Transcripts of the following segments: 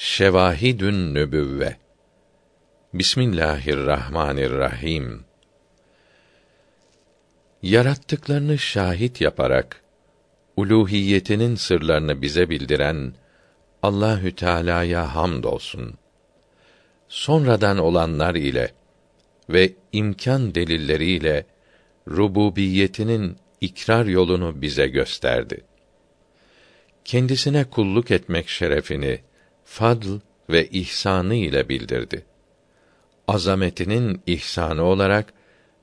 Şevahidün Nübüvve Bismillahirrahmanirrahim Yarattıklarını şahit yaparak uluhiyetinin sırlarını bize bildiren Allahü Teala'ya hamdolsun. Sonradan olanlar ile ve imkan delilleriyle rububiyetinin ikrar yolunu bize gösterdi. Kendisine kulluk etmek şerefini fadl ve ihsanı ile bildirdi. Azametinin ihsanı olarak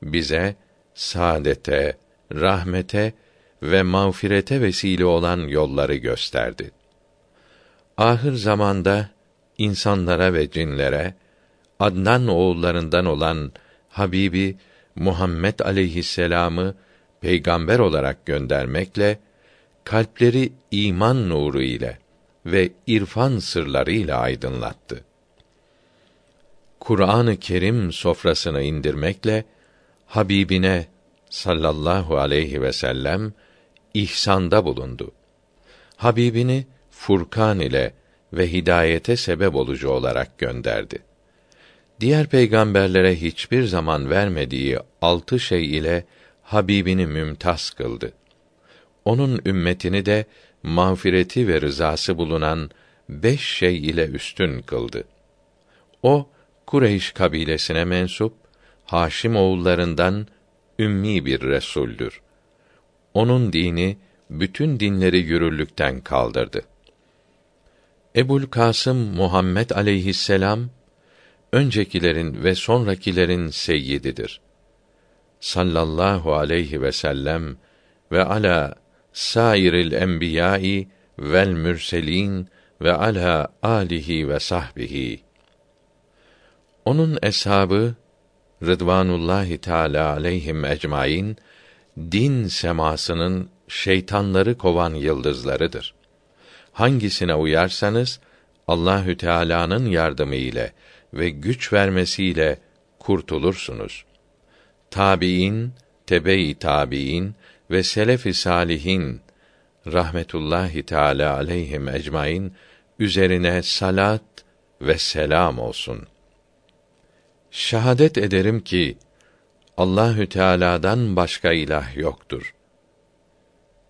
bize saadete, rahmete ve mağfirete vesile olan yolları gösterdi. Ahir zamanda insanlara ve cinlere Adnan oğullarından olan Habibi Muhammed aleyhisselamı peygamber olarak göndermekle kalpleri iman nuru ile ve irfan sırları ile aydınlattı. Kur'an-ı Kerim sofrasını indirmekle Habibine sallallahu aleyhi ve sellem ihsanda bulundu. Habibini Furkan ile ve hidayete sebep olucu olarak gönderdi. Diğer peygamberlere hiçbir zaman vermediği altı şey ile Habibini mümtaz kıldı. Onun ümmetini de mağfireti ve rızası bulunan beş şey ile üstün kıldı. O Kureyş kabilesine mensup Haşim oğullarından ümmi bir resuldür. Onun dini bütün dinleri yürürlükten kaldırdı. Ebul Kasım Muhammed aleyhisselam öncekilerin ve sonrakilerin seyyididir. Sallallahu aleyhi ve sellem ve ala sairil enbiyai vel mürselin ve ala alihi ve sahbihi. Onun eshabı Rıdvanullahi Teala aleyhim ecmaîn din semasının şeytanları kovan yıldızlarıdır. Hangisine uyarsanız Allahü Teala'nın yardımı ile ve güç vermesiyle kurtulursunuz. Tabiin, tebe-i tabiin ve selef-i salihin rahmetullahi teala aleyhim ecmaîn üzerine salat ve selam olsun. Şahadet ederim ki Allahü Teala'dan başka ilah yoktur.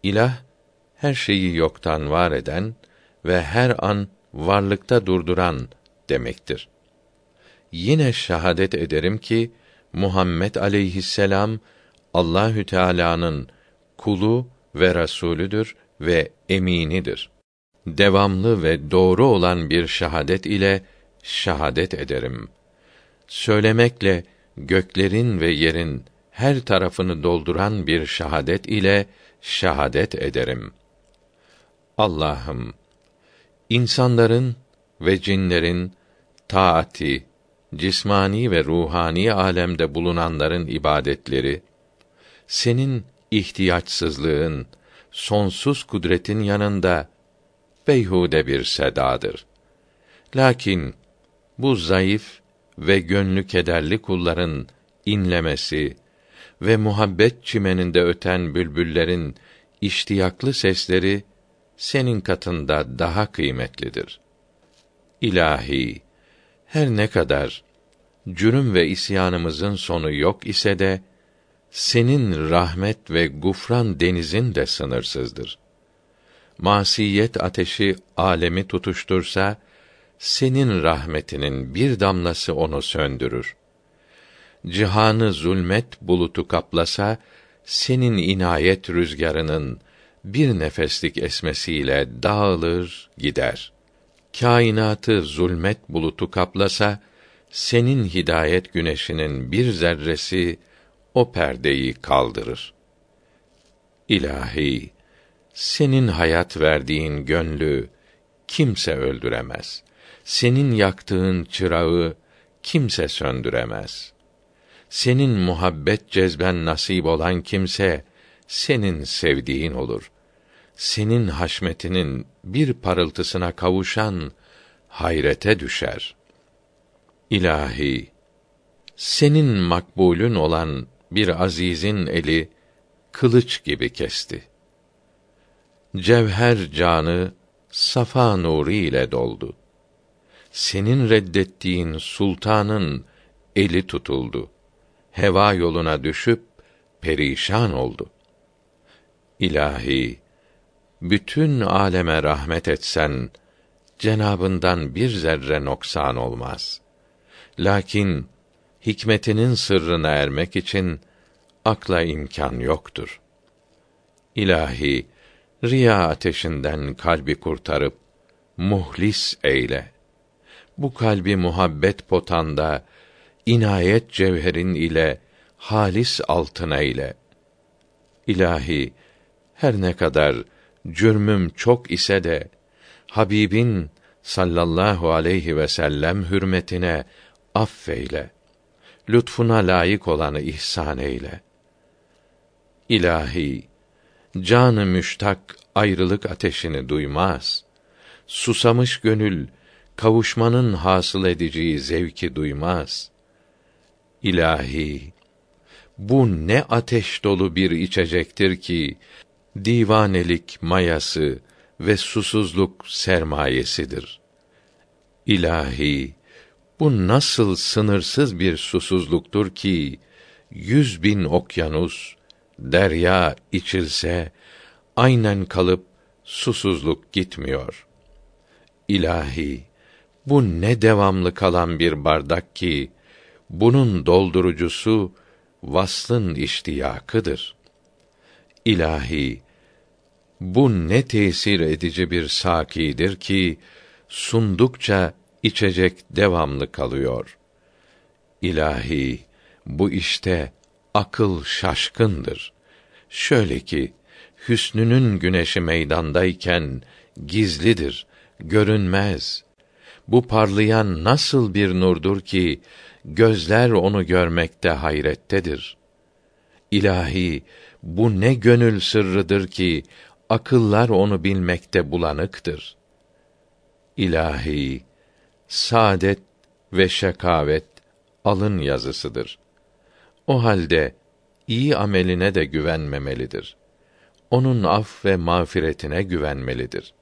İlah her şeyi yoktan var eden ve her an varlıkta durduran demektir. Yine şahadet ederim ki Muhammed aleyhisselam Allahü Teala'nın kulu ve rasulüdür ve eminidir. Devamlı ve doğru olan bir şahadet ile şahadet ederim. Söylemekle göklerin ve yerin her tarafını dolduran bir şahadet ile şahadet ederim. Allah'ım insanların ve cinlerin taati, cismani ve ruhani alemde bulunanların ibadetleri senin ihtiyaçsızlığın, sonsuz kudretin yanında beyhude bir sedadır. Lakin bu zayıf ve gönlü kederli kulların inlemesi ve muhabbet çimeninde öten bülbüllerin iştiyaklı sesleri senin katında daha kıymetlidir. İlahi, her ne kadar cürüm ve isyanımızın sonu yok ise de senin rahmet ve gufran denizin de sınırsızdır. Masiyet ateşi alemi tutuştursa senin rahmetinin bir damlası onu söndürür. Cihanı zulmet bulutu kaplasa senin inayet rüzgarının bir nefeslik esmesiyle dağılır gider. Kainatı zulmet bulutu kaplasa senin hidayet güneşinin bir zerresi o perdeyi kaldırır. İlahi, senin hayat verdiğin gönlü kimse öldüremez. Senin yaktığın çırağı kimse söndüremez. Senin muhabbet cezben nasip olan kimse senin sevdiğin olur. Senin haşmetinin bir parıltısına kavuşan hayrete düşer. İlahi, senin makbulün olan bir azizin eli kılıç gibi kesti. Cevher canı safa nuru ile doldu. senin reddettiğin sultanın eli tutuldu. Heva yoluna düşüp perişan oldu. İlahi, bütün aleme rahmet etsen, cenabından bir zerre noksan olmaz. Lakin hikmetinin sırrına ermek için akla imkan yoktur. İlahi, riya ateşinden kalbi kurtarıp muhlis eyle. Bu kalbi muhabbet potanda inayet cevherin ile halis altına ile. İlahi, her ne kadar cürmüm çok ise de Habibin sallallahu aleyhi ve sellem hürmetine affeyle. Lütfuna layık olanı ihsan eyle. İlahi, canı müştak ayrılık ateşini duymaz. Susamış gönül kavuşmanın hasıl edeceği zevki duymaz. İlahi, bu ne ateş dolu bir içecektir ki divanelik mayası ve susuzluk sermayesidir. İlahi, bu nasıl sınırsız bir susuzluktur ki yüz bin okyanus, derya içilse aynen kalıp susuzluk gitmiyor. İlahi, bu ne devamlı kalan bir bardak ki bunun doldurucusu vaslın iştiyakıdır. İlahi, bu ne tesir edici bir sakidir ki sundukça içecek devamlı kalıyor. İlahi, bu işte akıl şaşkındır. Şöyle ki hüsnünün güneşi meydandayken gizlidir, görünmez. Bu parlayan nasıl bir nurdur ki gözler onu görmekte hayrettedir. İlahi, bu ne gönül sırrıdır ki akıllar onu bilmekte bulanıktır. İlahi, saadet ve şekavet alın yazısıdır. O halde iyi ameline de güvenmemelidir. Onun af ve mağfiretine güvenmelidir.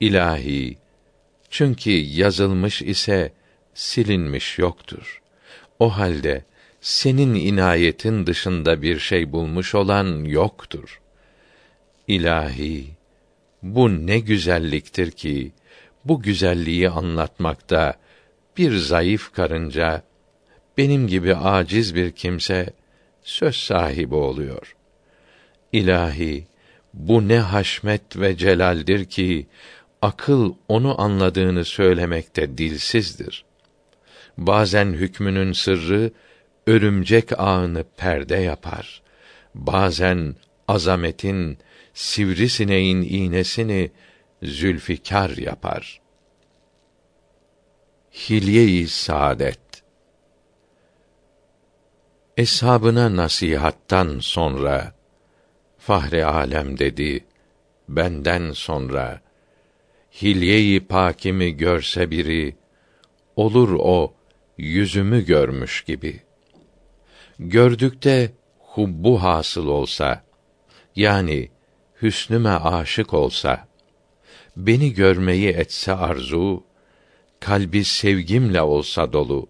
İlahi, çünkü yazılmış ise silinmiş yoktur. O halde senin inayetin dışında bir şey bulmuş olan yoktur. İlahi, bu ne güzelliktir ki bu güzelliği anlatmakta bir zayıf karınca benim gibi aciz bir kimse söz sahibi oluyor. İlahi, bu ne haşmet ve celaldir ki akıl onu anladığını söylemekte dilsizdir. Bazen hükmünün sırrı örümcek ağını perde yapar. Bazen azametin sivrisineğin iğnesini zülfikar yapar. Hilye-i Saadet Eshabına nasihattan sonra Fahri alem dedi benden sonra hilye-i pakimi görse biri olur o yüzümü görmüş gibi. Gördükte hubbu hasıl olsa yani hüsnüme aşık olsa beni görmeyi etse arzu kalbi sevgimle olsa dolu.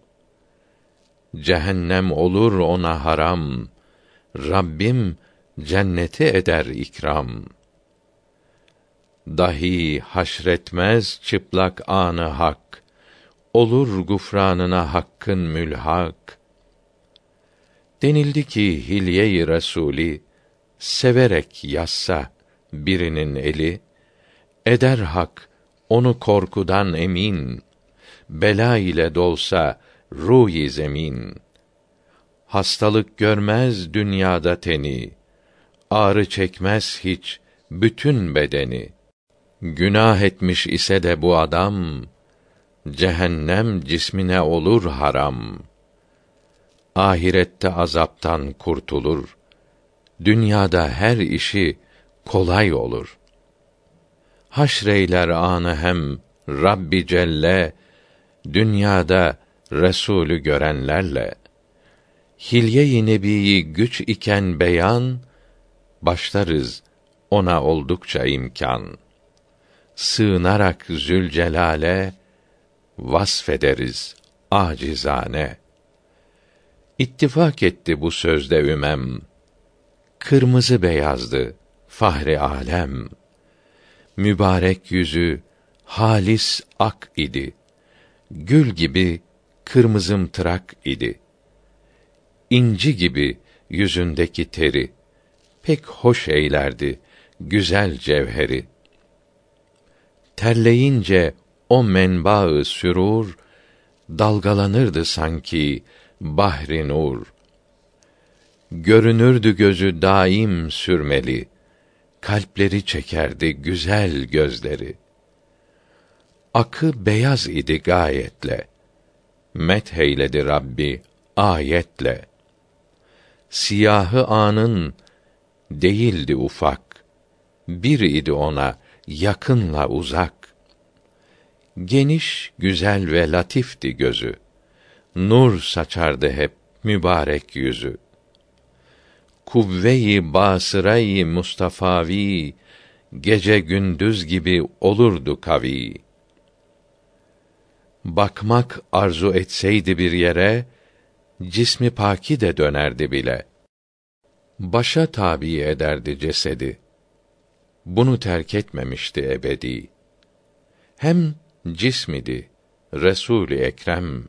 Cehennem olur ona haram Rabbim cenneti eder ikram. Dahi haşretmez çıplak anı hak olur gufranına hakkın mülhak. Denildi ki hilye-i resuli severek yazsa birinin eli eder hak onu korkudan emin. Bela ile dolsa ruhi zemin. Hastalık görmez dünyada teni. Ağrı çekmez hiç bütün bedeni. Günah etmiş ise de bu adam cehennem cismine olur haram. Ahirette azaptan kurtulur. Dünyada her işi kolay olur haşreyler anı hem Rabbi Celle dünyada Resulü görenlerle hilye-i nebiyi güç iken beyan başlarız ona oldukça imkan sığınarak Zülcelal'e vasfederiz acizane. İttifak etti bu sözde ümem. Kırmızı beyazdı fahri alem. Mübarek yüzü halis ak idi. Gül gibi kırmızım tırak idi. İnci gibi yüzündeki teri pek hoş eylerdi güzel cevheri. Terleyince o menbaı sürur dalgalanırdı sanki bahri nur. Görünürdü gözü daim sürmeli. Kalpleri çekerdi güzel gözleri. Akı beyaz idi gayetle. Met heyledi Rabbi ayetle. Siyahı anın değildi ufak. Bir idi ona yakınla uzak. Geniş, güzel ve latifti gözü. Nur saçardı hep mübarek yüzü. Kuvve-i basırayı Mustafavi gece gündüz gibi olurdu kavi. Bakmak arzu etseydi bir yere cismi paki de dönerdi bile. Başa tabi ederdi cesedi. Bunu terk etmemişti ebedi. Hem cismidi Resul-i Ekrem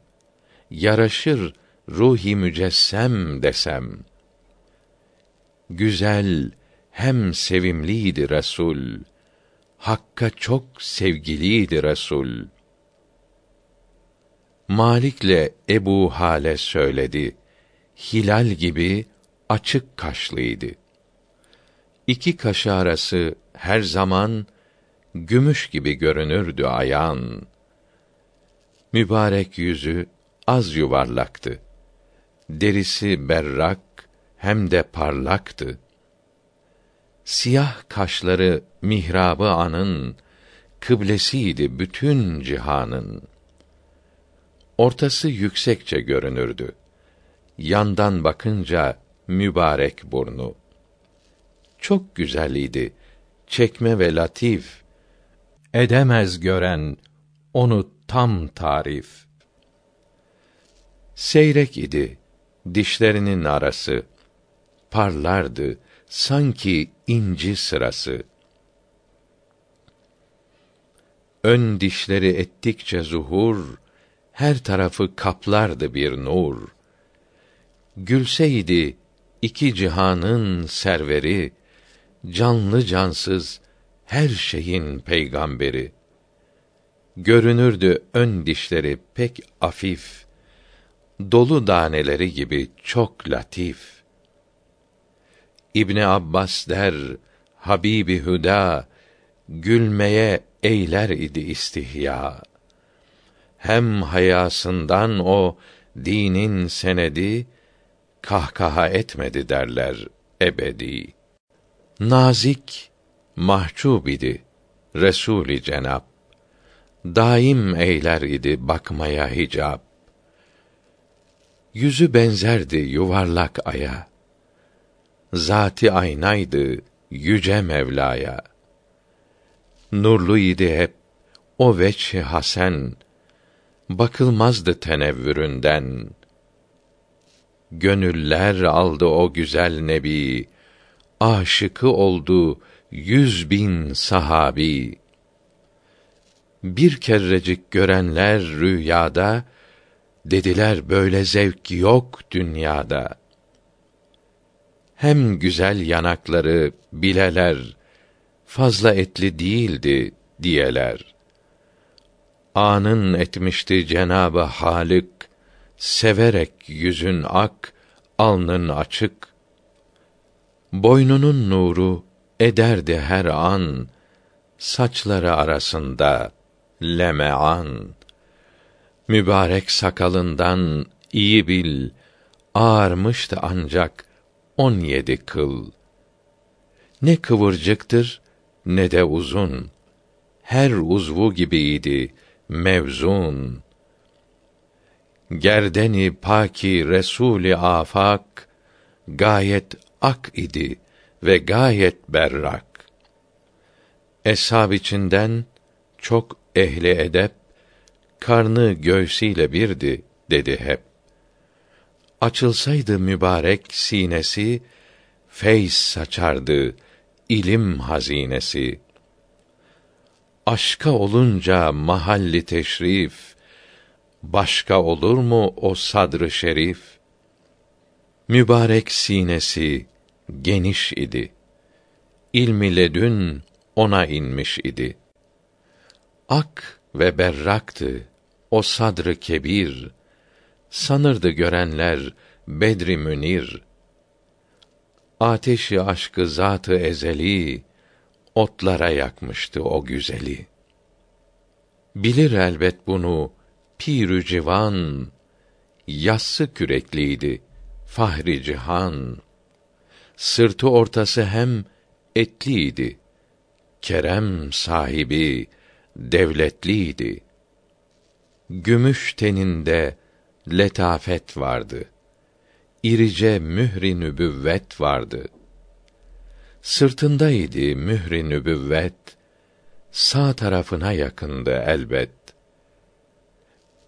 yaraşır ruhi mücessem desem. Güzel hem sevimliydi Resul. Hakka çok sevgiliydi Resul. Malik'le Ebu Hale söyledi. Hilal gibi açık kaşlıydı. İki kaşı arası her zaman gümüş gibi görünürdü ayağın. Mübarek yüzü az yuvarlaktı. Derisi berrak hem de parlaktı. Siyah kaşları mihrabı anın kıblesiydi bütün cihanın. Ortası yüksekçe görünürdü. Yandan bakınca mübarek burnu. Çok güzeliydi, çekme ve latif. Edemez gören onu tam tarif. Seyrek idi dişlerinin arası. Parlardı sanki inci sırası. Ön dişleri ettikçe zuhur, her tarafı kaplardı bir nur. Gülseydi iki cihanın serveri, canlı cansız her şeyin peygamberi. Görünürdü ön dişleri pek afif, dolu daneleri gibi çok latif. İbni Abbas der, Habibi Hüda, gülmeye eyler idi istihya. Hem hayasından o dinin senedi kahkaha etmedi derler ebedi. Nazik, mahcub idi Resûl-i Cenab. Daim eyler idi bakmaya hicab. Yüzü benzerdi yuvarlak aya. Zati aynaydı yüce Mevla'ya. Nurlu idi hep o veçh hasen bakılmazdı tenevvüründen. Gönüller aldı o güzel nebi, aşıkı oldu yüz bin sahabi. Bir kerrecik görenler rüyada, dediler böyle zevk yok dünyada. Hem güzel yanakları bileler, fazla etli değildi diyeler. Anın etmişti Cenabı Halik, severek yüzün ak, alnın açık. Boynunun nuru ederdi her an, saçları arasında lemean. Mübarek sakalından iyi bil, ağarmıştı ancak on yedi kıl. Ne kıvırcıktır, ne de uzun. Her uzvu gibiydi, mevzun. Gerdeni paki Resûl-i afak gayet ak idi ve gayet berrak. Eshab içinden çok ehli edep karnı göğsüyle birdi dedi hep. Açılsaydı mübarek sinesi, feyz saçardı ilim hazinesi. Aşka olunca mahalli teşrif, başka olur mu o sadrı şerif? Mübarek sinesi geniş idi. İlmi ledün ona inmiş idi. Ak ve berraktı o sadrı kebir. Sanırdı görenler Bedri Münir. Ateşi aşkı zatı ezeli otlara yakmıştı o güzeli. Bilir elbet bunu pirü civan, yassı kürekliydi fahri cihan. Sırtı ortası hem etliydi. Kerem sahibi devletliydi. Gümüş teninde letafet vardı. İrice mühri nübüvvet vardı. Sırtındaydı mühri nübüvvet, sağ tarafına yakındı elbet.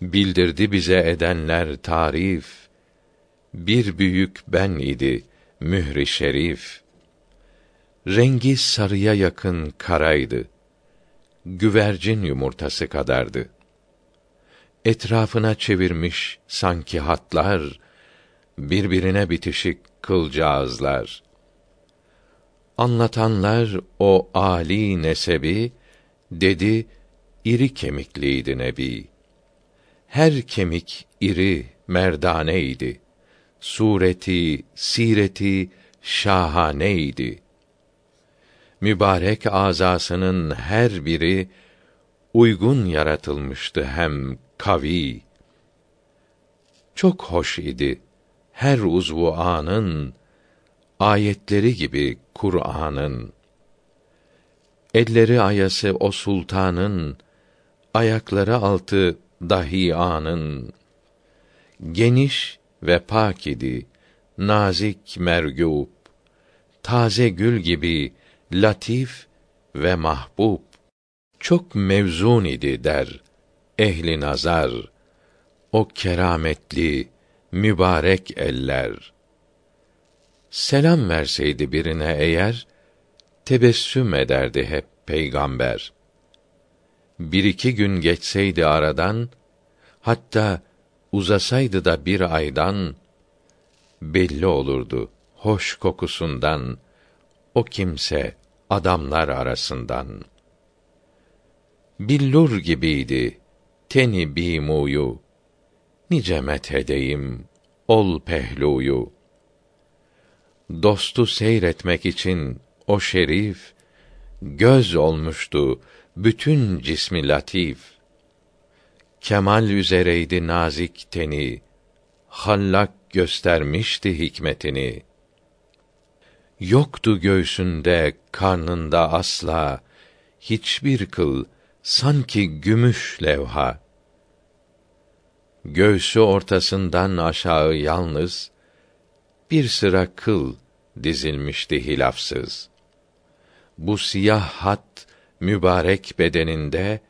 Bildirdi bize edenler tarif, bir büyük ben idi mühri şerif. Rengi sarıya yakın karaydı. Güvercin yumurtası kadardı. Etrafına çevirmiş sanki hatlar, birbirine bitişik kılcağızlar. Anlatanlar o ali nesebi dedi iri kemikliydi nebi. Her kemik iri merdaneydi. Sureti, sireti şahaneydi. Mübarek azasının her biri uygun yaratılmıştı hem kavi. Çok hoş idi her uzvu anın ayetleri gibi Kur'an'ın. Elleri ayası o sultanın, ayakları altı dahi anın. Geniş ve pak idi, nazik mergûb, taze gül gibi latif ve mahbub. Çok mevzun idi der ehli nazar. O kerametli mübarek eller. Selam verseydi birine eğer tebessüm ederdi hep peygamber. Bir iki gün geçseydi aradan, hatta uzasaydı da bir aydan, belli olurdu hoş kokusundan, o kimse adamlar arasından. Billur gibiydi teni bimuyu, nice methedeyim ol pehluyu. Dostu seyretmek için o şerif göz olmuştu bütün cismi latif. Kemal üzereydi nazik teni, hallak göstermişti hikmetini. Yoktu göğsünde, karnında asla hiçbir kıl sanki gümüş levha. Göğsü ortasından aşağı yalnız bir sıra kıl dizilmişti hilafsız. Bu siyah hat mübarek bedeninde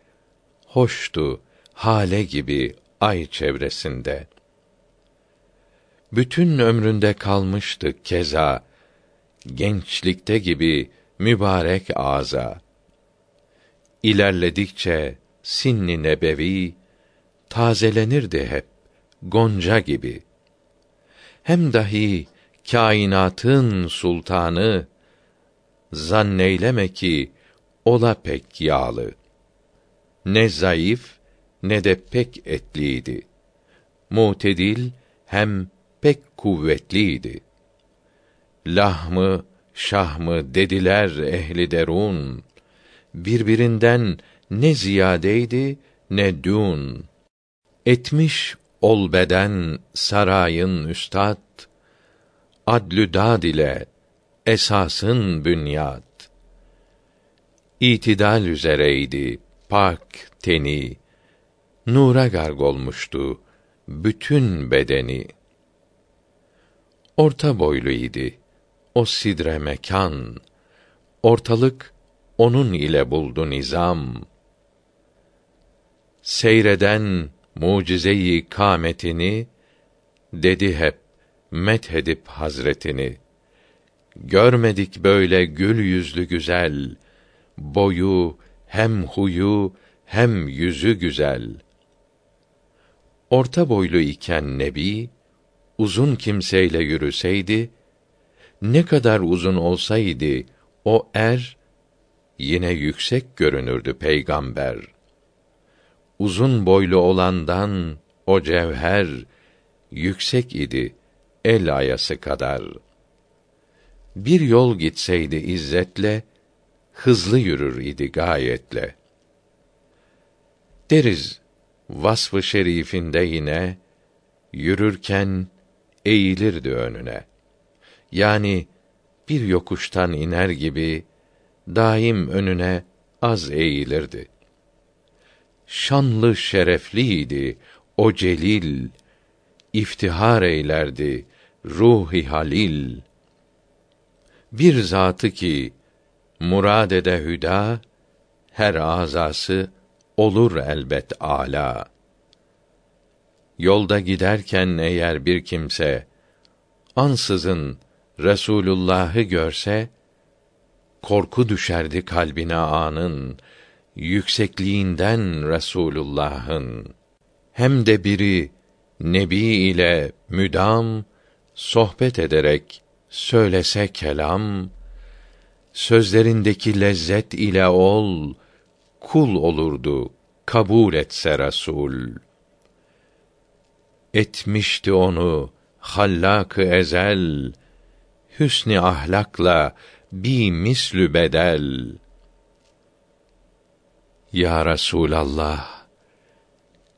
hoştu hale gibi ay çevresinde. Bütün ömründe kalmıştı keza gençlikte gibi mübarek ağza. İlerledikçe sinni nebevi tazelenirdi hep gonca gibi. Hem dahi kainatın sultanı zanneyleme ki ola pek yağlı. Ne zayıf ne de pek etliydi. Mutedil hem pek kuvvetliydi. Lahmı, şahmı dediler ehli derun. Birbirinden ne ziyadeydi ne dün. Etmiş ol beden sarayın üstad, adlü dad ile esasın bünyat. İtidal üzereydi pak teni, nura garg olmuştu bütün bedeni. Orta boylu idi o sidre mekan, ortalık onun ile buldu nizam. seyreden mucizeyi kâmetini dedi hep methedip hazretini. Görmedik böyle gül yüzlü güzel, boyu hem huyu hem yüzü güzel. Orta boylu iken Nebi, uzun kimseyle yürüseydi, ne kadar uzun olsaydı o er, yine yüksek görünürdü peygamber. Uzun boylu olandan o cevher, yüksek idi el ayası kadar. Bir yol gitseydi izzetle, hızlı yürür idi gayetle. Deriz vasfı şerifinde yine yürürken eğilirdi önüne. Yani bir yokuştan iner gibi daim önüne az eğilirdi. Şanlı şerefliydi o celil, iftihar eylerdi ruhi halil. Bir zatı ki murad ede hüda, her azası olur elbet ala. Yolda giderken eğer bir kimse ansızın Resulullah'ı görse korku düşerdi kalbine anın yüksekliğinden Resulullah'ın hem de biri nebi ile müdam sohbet ederek söylese kelam sözlerindeki lezzet ile ol kul olurdu kabul etse Resul. Etmişti onu hallak ezel hüsnü ahlakla bi mislü bedel. Ya Resulallah,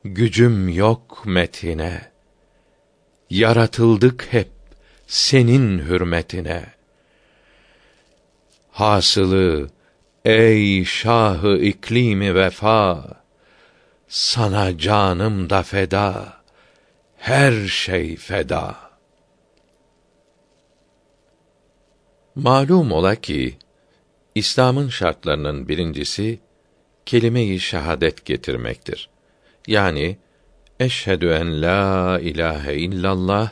gücüm yok metine. Yaratıldık hep senin hürmetine. Hasılı ey şahı iklimi vefa, sana canım da feda, her şey feda. Malum ola ki İslam'ın şartlarının birincisi kelime-i şehadet getirmektir. Yani eşhedü en la ilahe illallah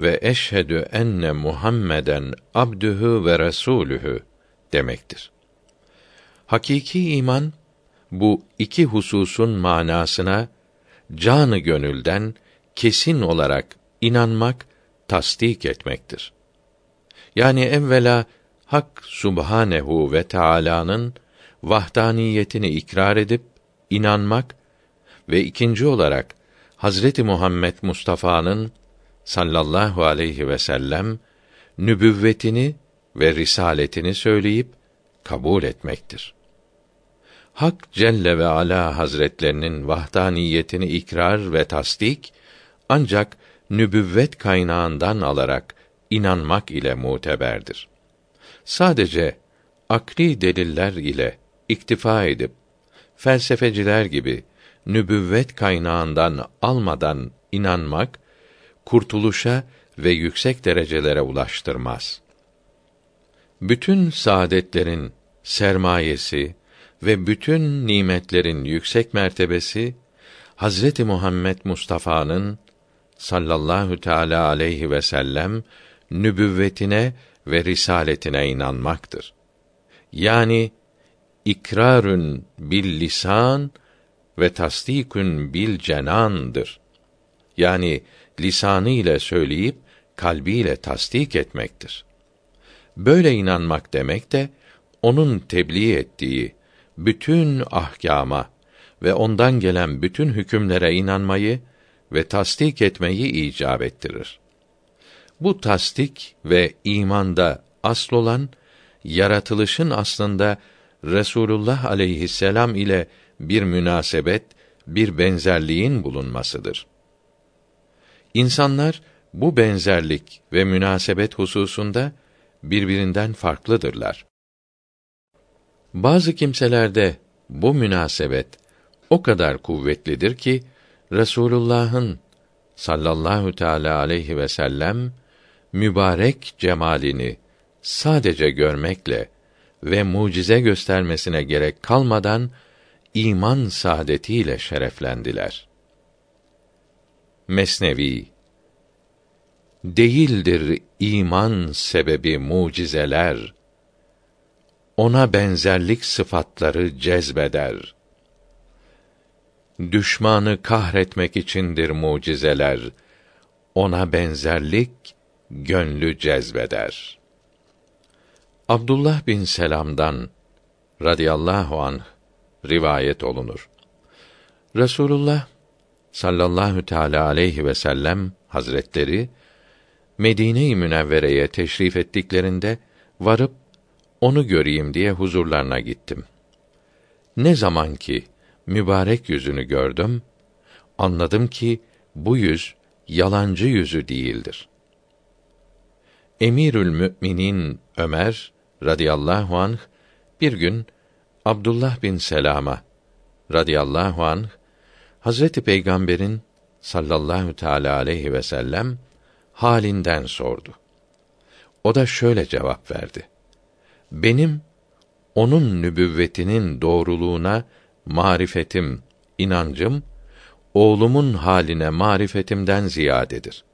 ve eşhedü enne Muhammeden abdühü ve resulühü demektir. Hakiki iman bu iki hususun manasına canı gönülden kesin olarak inanmak, tasdik etmektir. Yani evvela Hak Subhanehu ve Teala'nın vahdaniyetini ikrar edip inanmak ve ikinci olarak Hazreti Muhammed Mustafa'nın sallallahu aleyhi ve sellem nübüvvetini ve risaletini söyleyip kabul etmektir. Hak Celle ve Ala Hazretlerinin vahdaniyetini ikrar ve tasdik ancak nübüvvet kaynağından alarak inanmak ile muteberdir. Sadece akli deliller ile iktifa edip felsefeciler gibi nübüvvet kaynağından almadan inanmak kurtuluşa ve yüksek derecelere ulaştırmaz. Bütün saadetlerin sermayesi ve bütün nimetlerin yüksek mertebesi Hazreti Muhammed Mustafa'nın sallallahu teala aleyhi ve sellem nübüvvetine ve risaletine inanmaktır. Yani ikrarün bil lisan ve tasdikün bil cenandır. Yani lisanı ile söyleyip kalbiyle tasdik etmektir. Böyle inanmak demek de onun tebliğ ettiği bütün ahkama ve ondan gelen bütün hükümlere inanmayı ve tasdik etmeyi icap ettirir. Bu tasdik ve imanda asıl olan yaratılışın aslında Resulullah aleyhisselam ile bir münasebet, bir benzerliğin bulunmasıdır. İnsanlar bu benzerlik ve münasebet hususunda birbirinden farklıdırlar. Bazı kimselerde bu münasebet o kadar kuvvetlidir ki Resulullah'ın sallallahu teala aleyhi ve sellem mübarek cemalini sadece görmekle ve mucize göstermesine gerek kalmadan iman saadetiyle şereflendiler. Mesnevi Değildir iman sebebi mucizeler. Ona benzerlik sıfatları cezbeder. Düşmanı kahretmek içindir mucizeler. Ona benzerlik gönlü cezbeder. Abdullah bin Selam'dan radıyallahu anh rivayet olunur. Resulullah sallallahu teala aleyhi ve sellem hazretleri Medine-i Münevvere'ye teşrif ettiklerinde varıp onu göreyim diye huzurlarına gittim. Ne zaman ki mübarek yüzünü gördüm, anladım ki bu yüz yalancı yüzü değildir. Emirül Müminin Ömer radıyallahu anh bir gün Abdullah bin Selama radıyallahu anh Hazreti Peygamber'in sallallahu teala aleyhi ve sellem halinden sordu. O da şöyle cevap verdi. Benim onun nübüvvetinin doğruluğuna marifetim, inancım oğlumun haline marifetimden ziyadedir.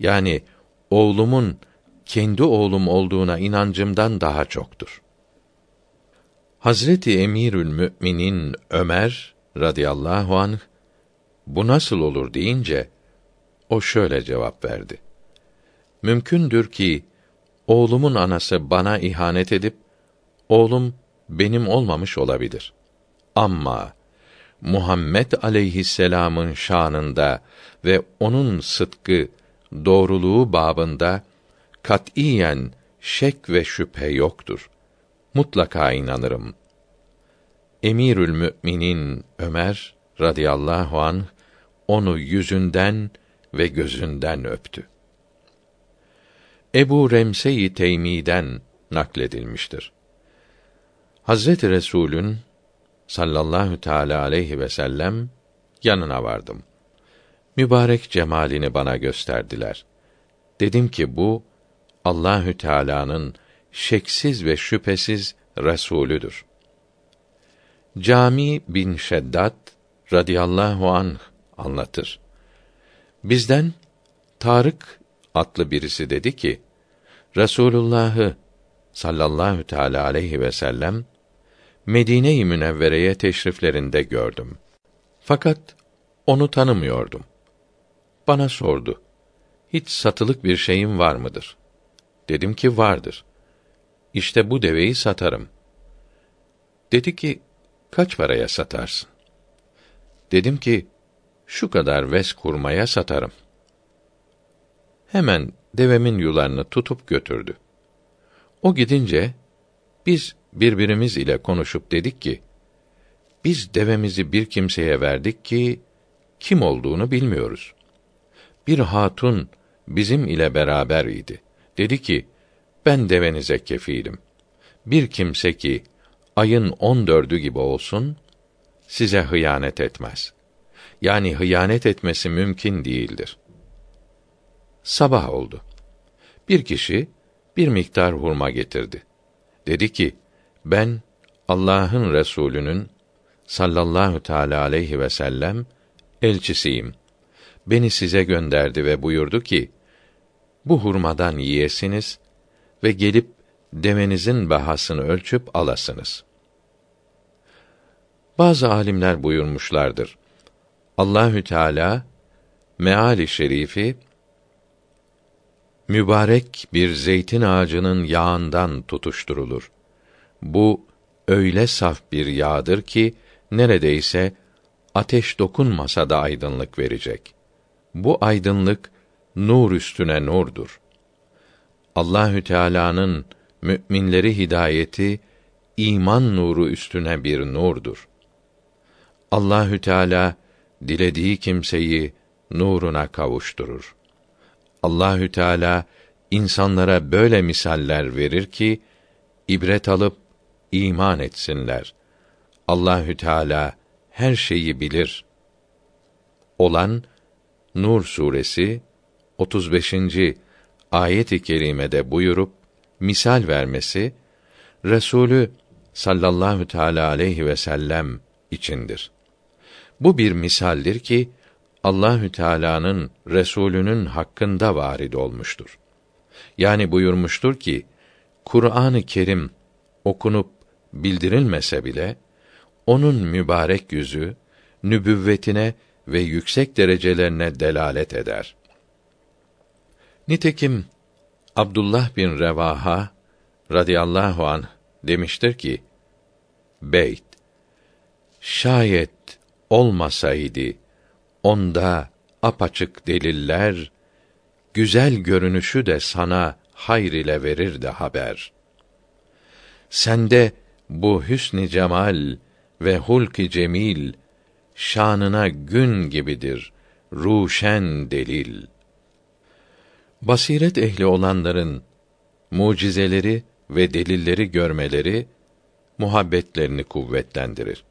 Yani oğlumun kendi oğlum olduğuna inancımdan daha çoktur. Hazreti Emirül Müminin Ömer radıyallahu anh bu nasıl olur deyince o şöyle cevap verdi. Mümkündür ki oğlumun anası bana ihanet edip oğlum benim olmamış olabilir. Ama Muhammed aleyhisselam'ın şanında ve onun sıdkı, doğruluğu babında katiyen şek ve şüphe yoktur. Mutlaka inanırım. Emirül Müminin Ömer radıyallahu an onu yüzünden ve gözünden öptü. Ebu Remse-i Teymi'den nakledilmiştir. Hazreti Resulün sallallahu teala aleyhi ve sellem yanına vardım. Mübarek cemalini bana gösterdiler. Dedim ki bu Allahü Teala'nın şeksiz ve şüphesiz resulüdür. Cami bin Şeddat radıyallahu anh anlatır. Bizden Tarık adlı birisi dedi ki Resulullah'ı sallallahu teala aleyhi ve sellem Medine-i Münevvere'ye teşriflerinde gördüm. Fakat onu tanımıyordum. Bana sordu. Hiç satılık bir şeyim var mıdır? Dedim ki vardır. İşte bu deveyi satarım. Dedi ki, kaç paraya satarsın? Dedim ki, şu kadar ves kurmaya satarım. Hemen devemin yularını tutup götürdü. O gidince, biz birbirimiz ile konuşup dedik ki, biz devemizi bir kimseye verdik ki, kim olduğunu bilmiyoruz. Bir hatun bizim ile beraber idi. Dedi ki, ben devenize kefilim. Bir kimse ki, ayın on dördü gibi olsun, size hıyanet etmez. Yani hıyanet etmesi mümkün değildir. Sabah oldu. Bir kişi, bir miktar hurma getirdi. Dedi ki, ben Allah'ın Resulü'nün sallallahu teala aleyhi ve sellem elçisiyim. Beni size gönderdi ve buyurdu ki: Bu hurmadan yiyesiniz ve gelip demenizin bahasını ölçüp alasınız. Bazı alimler buyurmuşlardır. Allahü Teala meali şerifi mübarek bir zeytin ağacının yağından tutuşturulur. Bu öyle saf bir yağdır ki neredeyse ateş dokunmasa da aydınlık verecek. Bu aydınlık nur üstüne nurdur. Allahü Teala'nın müminleri hidayeti iman nuru üstüne bir nurdur. Allahü Teala dilediği kimseyi nuruna kavuşturur. Allahü Teala insanlara böyle misaller verir ki ibret alıp iman etsinler. Allahü Teala her şeyi bilir. Olan Nur suresi 35. ayet-i kerimede buyurup misal vermesi Resulü sallallahu teala aleyhi ve sellem içindir. Bu bir misaldir ki Allahü Teala'nın Resulünün hakkında varid olmuştur. Yani buyurmuştur ki Kur'an-ı Kerim okunup bildirilmese bile onun mübarek yüzü nübüvvetine ve yüksek derecelerine delalet eder. Nitekim Abdullah bin Revaha radıyallahu an demiştir ki: Beyt şayet olmasaydı onda apaçık deliller güzel görünüşü de sana hayr ile verirdi haber. Sende bu hüsn cemal ve hulk cemil şanına gün gibidir ruşen delil. Basiret ehli olanların mucizeleri ve delilleri görmeleri muhabbetlerini kuvvetlendirir.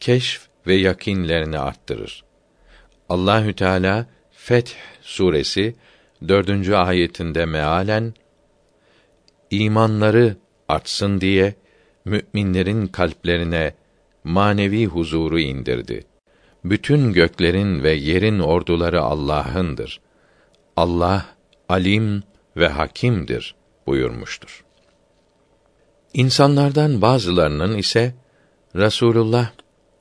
Keşf ve yakinlerini arttırır. Allahü Teala Feth suresi dördüncü ayetinde mealen imanları artsın diye müminlerin kalplerine manevi huzuru indirdi. Bütün göklerin ve yerin orduları Allah'ındır. Allah alim ve hakimdir buyurmuştur. İnsanlardan bazılarının ise Rasulullah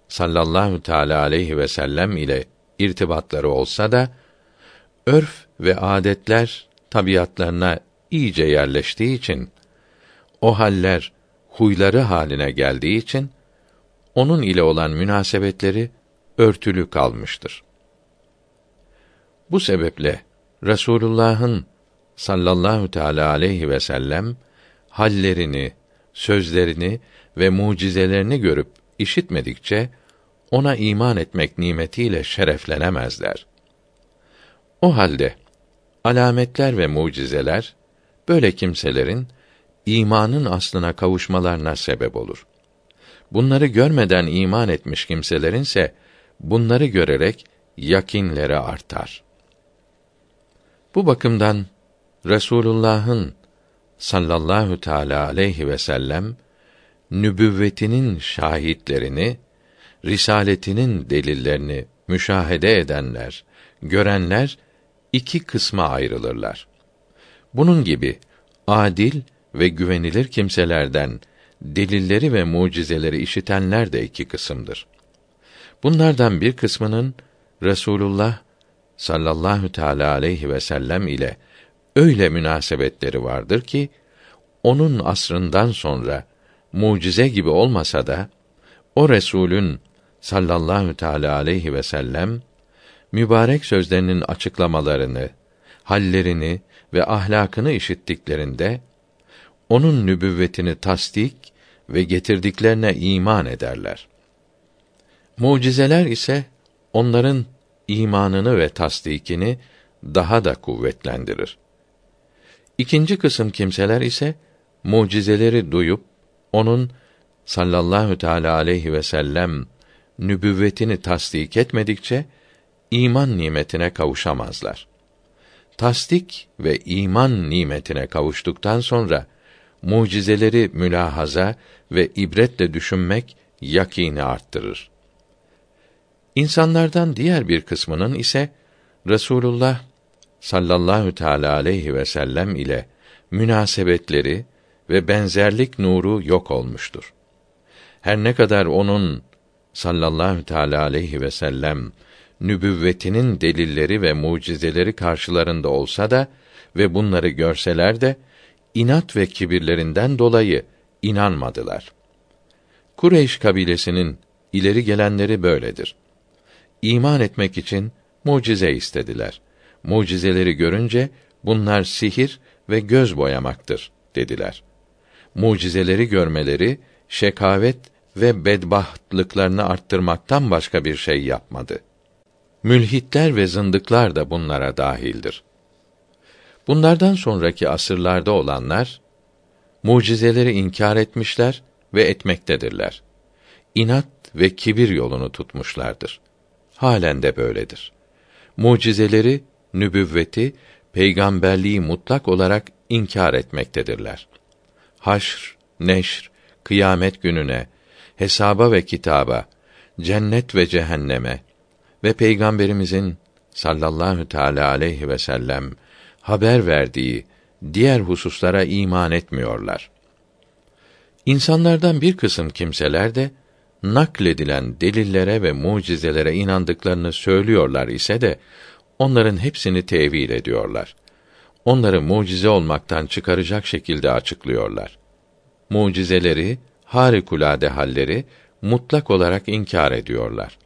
sallallahu teala aleyhi ve sellem ile irtibatları olsa da örf ve adetler tabiatlarına iyice yerleştiği için o haller huyları haline geldiği için onun ile olan münasebetleri örtülü kalmıştır. Bu sebeple Resulullah'ın sallallahu teala aleyhi ve sellem hallerini, sözlerini ve mucizelerini görüp işitmedikçe ona iman etmek nimetiyle şereflenemezler. O halde alametler ve mucizeler böyle kimselerin imanın aslına kavuşmalarına sebep olur. Bunları görmeden iman etmiş kimselerinse bunları görerek yakinleri artar. Bu bakımdan Resulullah'ın sallallahu teala aleyhi ve sellem nübüvvetinin şahitlerini, risaletinin delillerini müşahede edenler, görenler iki kısma ayrılırlar. Bunun gibi adil ve güvenilir kimselerden delilleri ve mucizeleri işitenler de iki kısımdır. Bunlardan bir kısmının Resulullah sallallahu teala aleyhi ve sellem ile öyle münasebetleri vardır ki onun asrından sonra mucize gibi olmasa da o Resulün sallallahu teala aleyhi ve sellem mübarek sözlerinin açıklamalarını, hallerini ve ahlakını işittiklerinde onun nübüvvetini tasdik ve getirdiklerine iman ederler. Mucizeler ise onların imanını ve tasdikini daha da kuvvetlendirir. İkinci kısım kimseler ise mucizeleri duyup onun sallallahu teala aleyhi ve sellem nübüvvetini tasdik etmedikçe iman nimetine kavuşamazlar. Tasdik ve iman nimetine kavuştuktan sonra mucizeleri mülahaza ve ibretle düşünmek yakini arttırır. İnsanlardan diğer bir kısmının ise Resulullah sallallahu teala aleyhi ve sellem ile münasebetleri ve benzerlik nuru yok olmuştur. Her ne kadar onun sallallahu teala aleyhi ve sellem nübüvvetinin delilleri ve mucizeleri karşılarında olsa da ve bunları görseler de inat ve kibirlerinden dolayı inanmadılar. Kureyş kabilesinin ileri gelenleri böyledir. İman etmek için mucize istediler. Mucizeleri görünce bunlar sihir ve göz boyamaktır dediler. Mucizeleri görmeleri şekavet ve bedbahtlıklarını arttırmaktan başka bir şey yapmadı. Mülhitler ve zındıklar da bunlara dahildir. Bunlardan sonraki asırlarda olanlar mucizeleri inkar etmişler ve etmektedirler. İnat ve kibir yolunu tutmuşlardır. Halen de böyledir. Mucizeleri, nübüvveti, peygamberliği mutlak olarak inkar etmektedirler. Haşr, neşr, kıyamet gününe, hesaba ve kitaba, cennet ve cehenneme ve peygamberimizin sallallahu teala aleyhi ve sellem haber verdiği diğer hususlara iman etmiyorlar. İnsanlardan bir kısım kimseler de nakledilen delillere ve mucizelere inandıklarını söylüyorlar ise de onların hepsini tevil ediyorlar. Onları mucize olmaktan çıkaracak şekilde açıklıyorlar. Mucizeleri, harikulade halleri mutlak olarak inkar ediyorlar.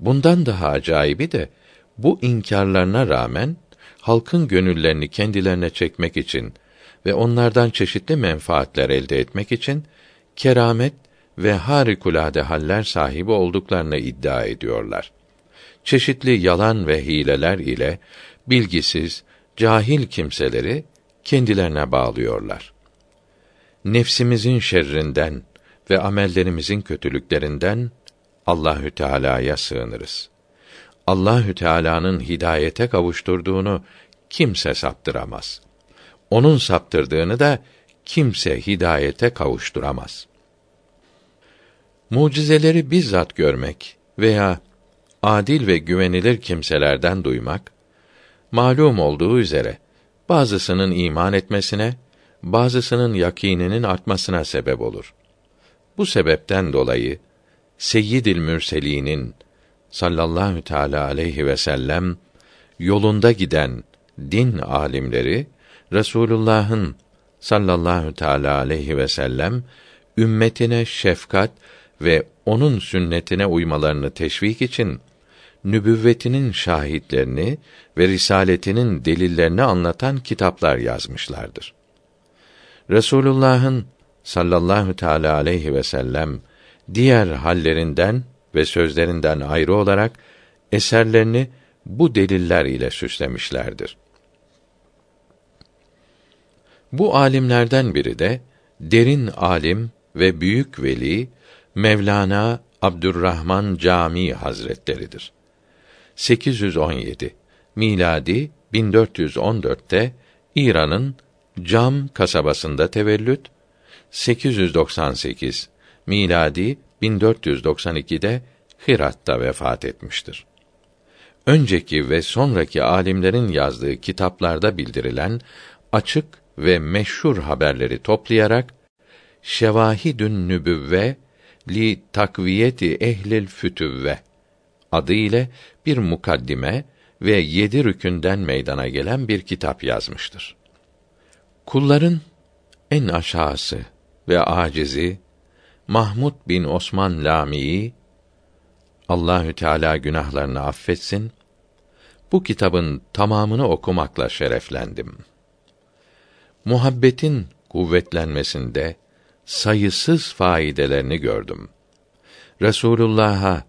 Bundan daha acayibi de bu inkarlarına rağmen halkın gönüllerini kendilerine çekmek için ve onlardan çeşitli menfaatler elde etmek için keramet ve harikulade haller sahibi olduklarını iddia ediyorlar. Çeşitli yalan ve hileler ile bilgisiz, cahil kimseleri kendilerine bağlıyorlar. Nefsimizin şerrinden ve amellerimizin kötülüklerinden Allahü Teala'ya sığınırız. Allahü Teala'nın hidayete kavuşturduğunu kimse saptıramaz. Onun saptırdığını da kimse hidayete kavuşturamaz. Mucizeleri bizzat görmek veya adil ve güvenilir kimselerden duymak malum olduğu üzere bazısının iman etmesine, bazısının yakininin artmasına sebep olur. Bu sebepten dolayı Seyyidil Mürselinin sallallahu teala aleyhi ve sellem yolunda giden din alimleri Resulullah'ın sallallahu teala aleyhi ve sellem ümmetine şefkat ve onun sünnetine uymalarını teşvik için nübüvvetinin şahitlerini ve risaletinin delillerini anlatan kitaplar yazmışlardır. Resulullah'ın sallallahu teala aleyhi ve sellem diğer hallerinden ve sözlerinden ayrı olarak eserlerini bu deliller ile süslemişlerdir. Bu alimlerden biri de derin alim ve büyük veli Mevlana Abdurrahman Cami Hazretleridir. 817 miladi 1414'te İran'ın Cam kasabasında tevellüt 898 miladi 1492'de Hirat'ta vefat etmiştir. Önceki ve sonraki alimlerin yazdığı kitaplarda bildirilen açık ve meşhur haberleri toplayarak Şevahidün Nübüvve li takviyeti ehlil fütüvve adı ile bir mukaddime ve yedi rükünden meydana gelen bir kitap yazmıştır. Kulların en aşağısı ve acizi Mahmud bin Osman Lami'yi Allahü Teala günahlarını affetsin. Bu kitabın tamamını okumakla şereflendim. Muhabbetin kuvvetlenmesinde sayısız faydelerini gördüm. Resulullah'a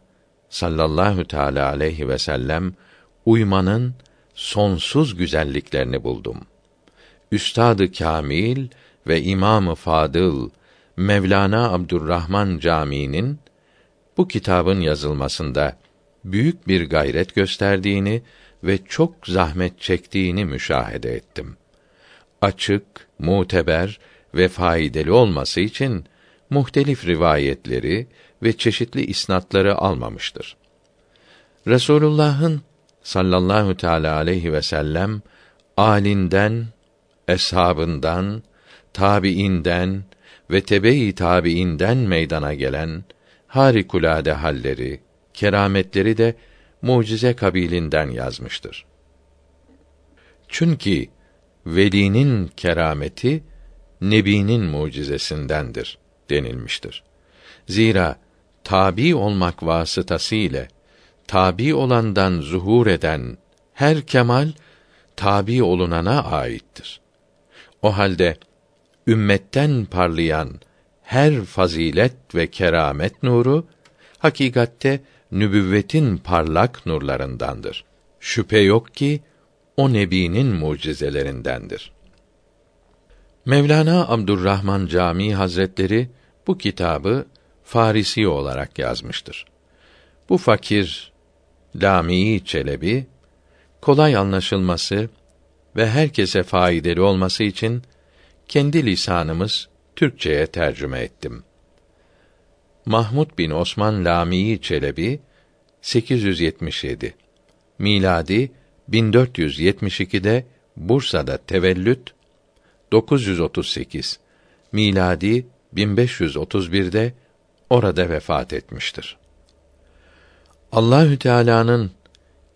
sallallahu teala aleyhi ve sellem uymanın sonsuz güzelliklerini buldum. Üstadı Kamil ve İmamı Fadıl Mevlana Abdurrahman Camii'nin bu kitabın yazılmasında büyük bir gayret gösterdiğini ve çok zahmet çektiğini müşahede ettim. Açık, muteber ve faydalı olması için muhtelif rivayetleri ve çeşitli isnatları almamıştır. Resulullah'ın sallallahu teala aleyhi ve sellem alinden, eshabından, tabiinden ve tebe-i tabiinden meydana gelen harikulade halleri, kerametleri de mucize kabilinden yazmıştır. Çünkü velinin kerameti nebinin mucizesindendir denilmiştir. Zira tabi olmak vasıtası ile tabi olandan zuhur eden her kemal tabi olunana aittir. O halde ümmetten parlayan her fazilet ve keramet nuru hakikatte nübüvvetin parlak nurlarındandır. Şüphe yok ki o nebinin mucizelerindendir. Mevlana Abdurrahman Camii Hazretleri bu kitabı Farisi olarak yazmıştır. Bu fakir Lami Çelebi kolay anlaşılması ve herkese faydalı olması için kendi lisanımız Türkçeye tercüme ettim. Mahmud bin Osman Lamii Çelebi 877 miladi 1472'de Bursa'da tevellüt 938 miladi 1531'de orada vefat etmiştir. Allahü Teala'nın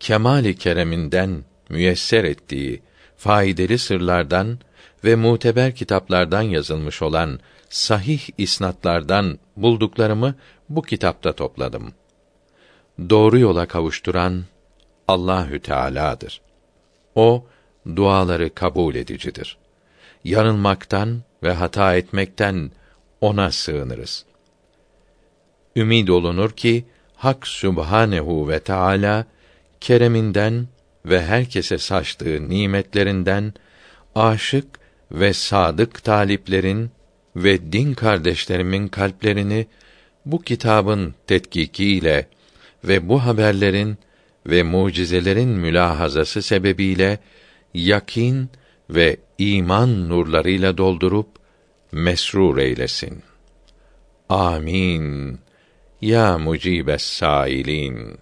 kemali kereminden müyesser ettiği faydalı sırlardan ve muteber kitaplardan yazılmış olan sahih isnatlardan bulduklarımı bu kitapta topladım. Doğru yola kavuşturan Allahü Teala'dır. O duaları kabul edicidir. Yanılmaktan ve hata etmekten ona sığınırız. Ümid olunur ki Hak Sübhanehu ve Teala kereminden ve herkese saçtığı nimetlerinden aşık ve sadık taliplerin ve din kardeşlerimin kalplerini bu kitabın tetkikiyle ve bu haberlerin ve mucizelerin mülahazası sebebiyle yakin ve iman nurlarıyla doldurup mesrur eylesin. Amin. Ya mucibes sailin.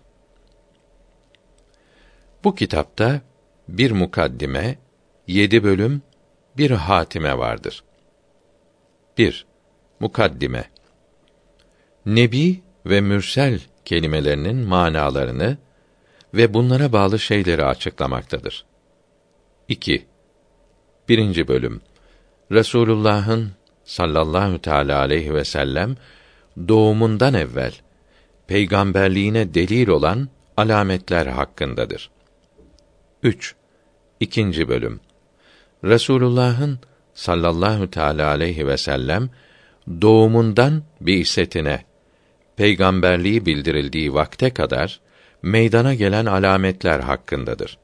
Bu kitapta bir mukaddime, yedi bölüm, bir hatime vardır. 1. Mukaddime Nebi ve mürsel kelimelerinin manalarını ve bunlara bağlı şeyleri açıklamaktadır. 2. Birinci bölüm Resulullah'ın sallallahu teala aleyhi ve sellem doğumundan evvel peygamberliğine delil olan alametler hakkındadır. 3. İkinci bölüm Resulullah'ın sallallahu teala aleyhi ve sellem doğumundan bi'setine peygamberliği bildirildiği vakte kadar meydana gelen alametler hakkındadır.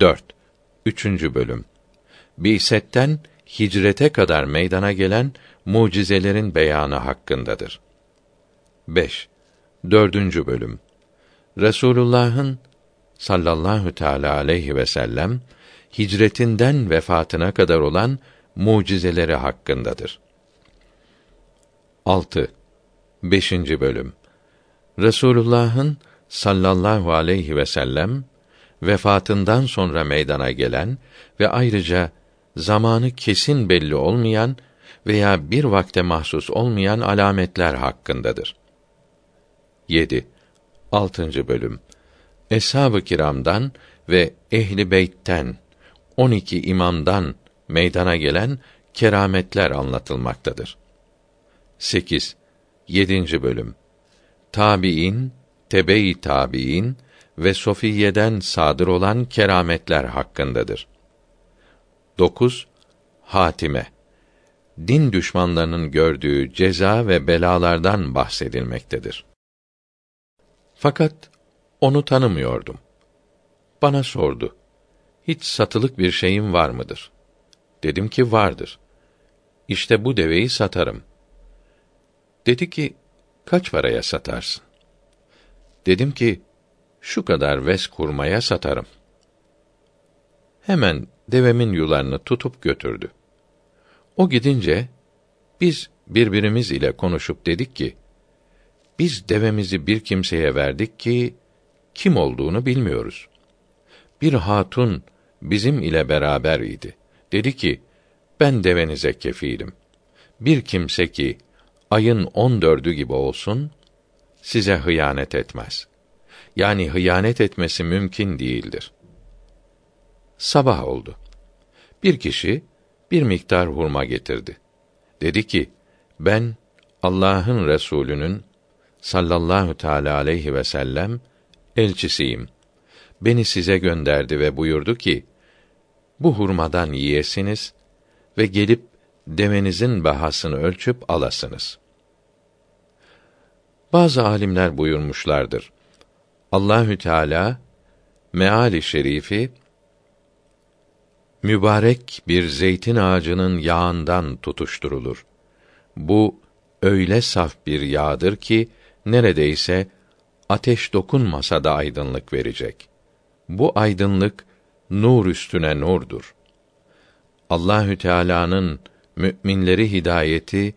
4. Üçüncü bölüm. Bi'setten hicrete kadar meydana gelen mucizelerin beyanı hakkındadır. 5. Dördüncü bölüm. Resulullah'ın sallallahu teala aleyhi ve sellem hicretinden vefatına kadar olan mucizeleri hakkındadır. 6. 5. bölüm. Resulullah'ın sallallahu aleyhi ve sellem vefatından sonra meydana gelen ve ayrıca zamanı kesin belli olmayan veya bir vakte mahsus olmayan alametler hakkındadır. 7. 6. bölüm. Eshab-ı kiramdan ve ehli beytten 12 imamdan meydana gelen kerametler anlatılmaktadır. 8. 7. bölüm. Tabiin, tebe-i tabiin ve sofiyeden sadır olan kerametler hakkındadır. 9. Hatime. Din düşmanlarının gördüğü ceza ve belalardan bahsedilmektedir. Fakat onu tanımıyordum. Bana sordu hiç satılık bir şeyin var mıdır? Dedim ki vardır. İşte bu deveyi satarım. Dedi ki, kaç paraya satarsın? Dedim ki, şu kadar ves kurmaya satarım. Hemen devemin yularını tutup götürdü. O gidince, biz birbirimiz ile konuşup dedik ki, biz devemizi bir kimseye verdik ki, kim olduğunu bilmiyoruz. Bir hatun bizim ile beraber idi. Dedi ki, ben devenize kefilim. Bir kimse ki, ayın on dördü gibi olsun, size hıyanet etmez. Yani hıyanet etmesi mümkün değildir. Sabah oldu. Bir kişi, bir miktar hurma getirdi. Dedi ki, ben, Allah'ın Resulü'nün, sallallahu teala aleyhi ve sellem, elçisiyim. Beni size gönderdi ve buyurdu ki, bu hurmadan yiyesiniz ve gelip demenizin bahasını ölçüp alasınız. Bazı alimler buyurmuşlardır. Allahü Teala meali şerifi mübarek bir zeytin ağacının yağından tutuşturulur. Bu öyle saf bir yağdır ki neredeyse ateş dokunmasa da aydınlık verecek. Bu aydınlık nur üstüne nurdur. Allahü Teala'nın müminleri hidayeti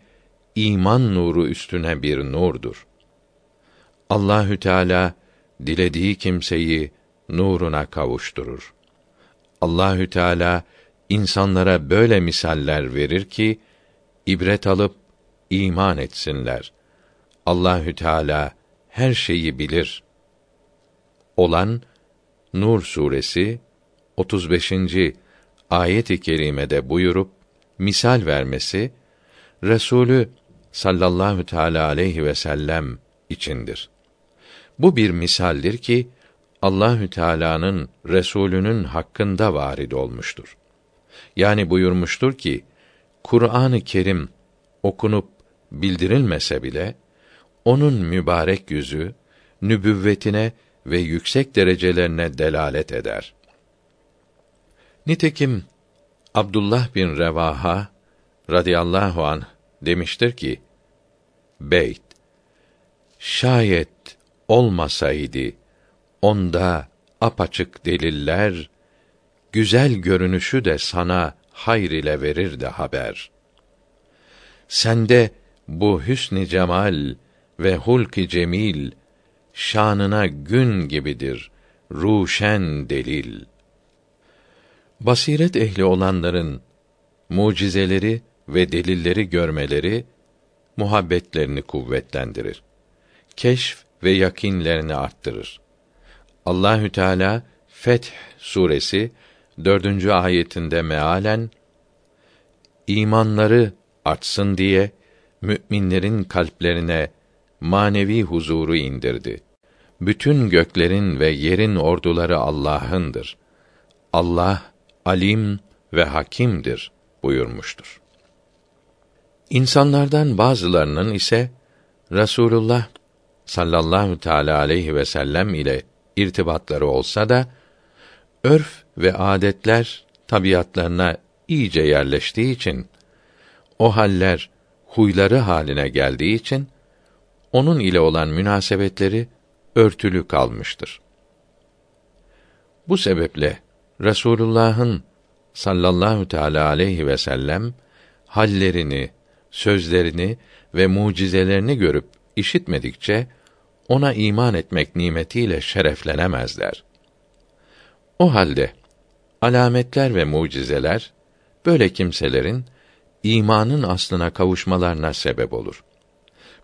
iman nuru üstüne bir nurdur. Allahü Teala dilediği kimseyi nuruna kavuşturur. Allahü Teala insanlara böyle misaller verir ki ibret alıp iman etsinler. Allahü Teala her şeyi bilir. Olan Nur suresi 35. ayet-i kerimede buyurup misal vermesi Resulü sallallahu teala aleyhi ve sellem içindir. Bu bir misaldir ki Allahü Teala'nın Resulünün hakkında varid olmuştur. Yani buyurmuştur ki Kur'an-ı Kerim okunup bildirilmese bile onun mübarek yüzü nübüvvetine ve yüksek derecelerine delalet eder. Nitekim Abdullah bin Revaha radıyallahu an demiştir ki: Beyt şayet olmasaydı onda apaçık deliller güzel görünüşü de sana hayr ile verirdi haber. Sende bu hüsn cemal ve hulk cemil şanına gün gibidir ruşen delil. Basiret ehli olanların mucizeleri ve delilleri görmeleri muhabbetlerini kuvvetlendirir. Keşf ve yakinlerini arttırır. Allahü Teala Feth suresi dördüncü ayetinde mealen imanları artsın diye müminlerin kalplerine manevi huzuru indirdi. Bütün göklerin ve yerin orduları Allah'ındır. Allah alim ve hakimdir buyurmuştur. İnsanlardan bazılarının ise Rasulullah sallallahu teala aleyhi ve sellem ile irtibatları olsa da örf ve adetler tabiatlarına iyice yerleştiği için o haller huyları haline geldiği için onun ile olan münasebetleri örtülü kalmıştır. Bu sebeple Resulullah'ın sallallahu teala aleyhi ve sellem hallerini, sözlerini ve mucizelerini görüp işitmedikçe ona iman etmek nimetiyle şereflenemezler. O halde alametler ve mucizeler böyle kimselerin imanın aslına kavuşmalarına sebep olur.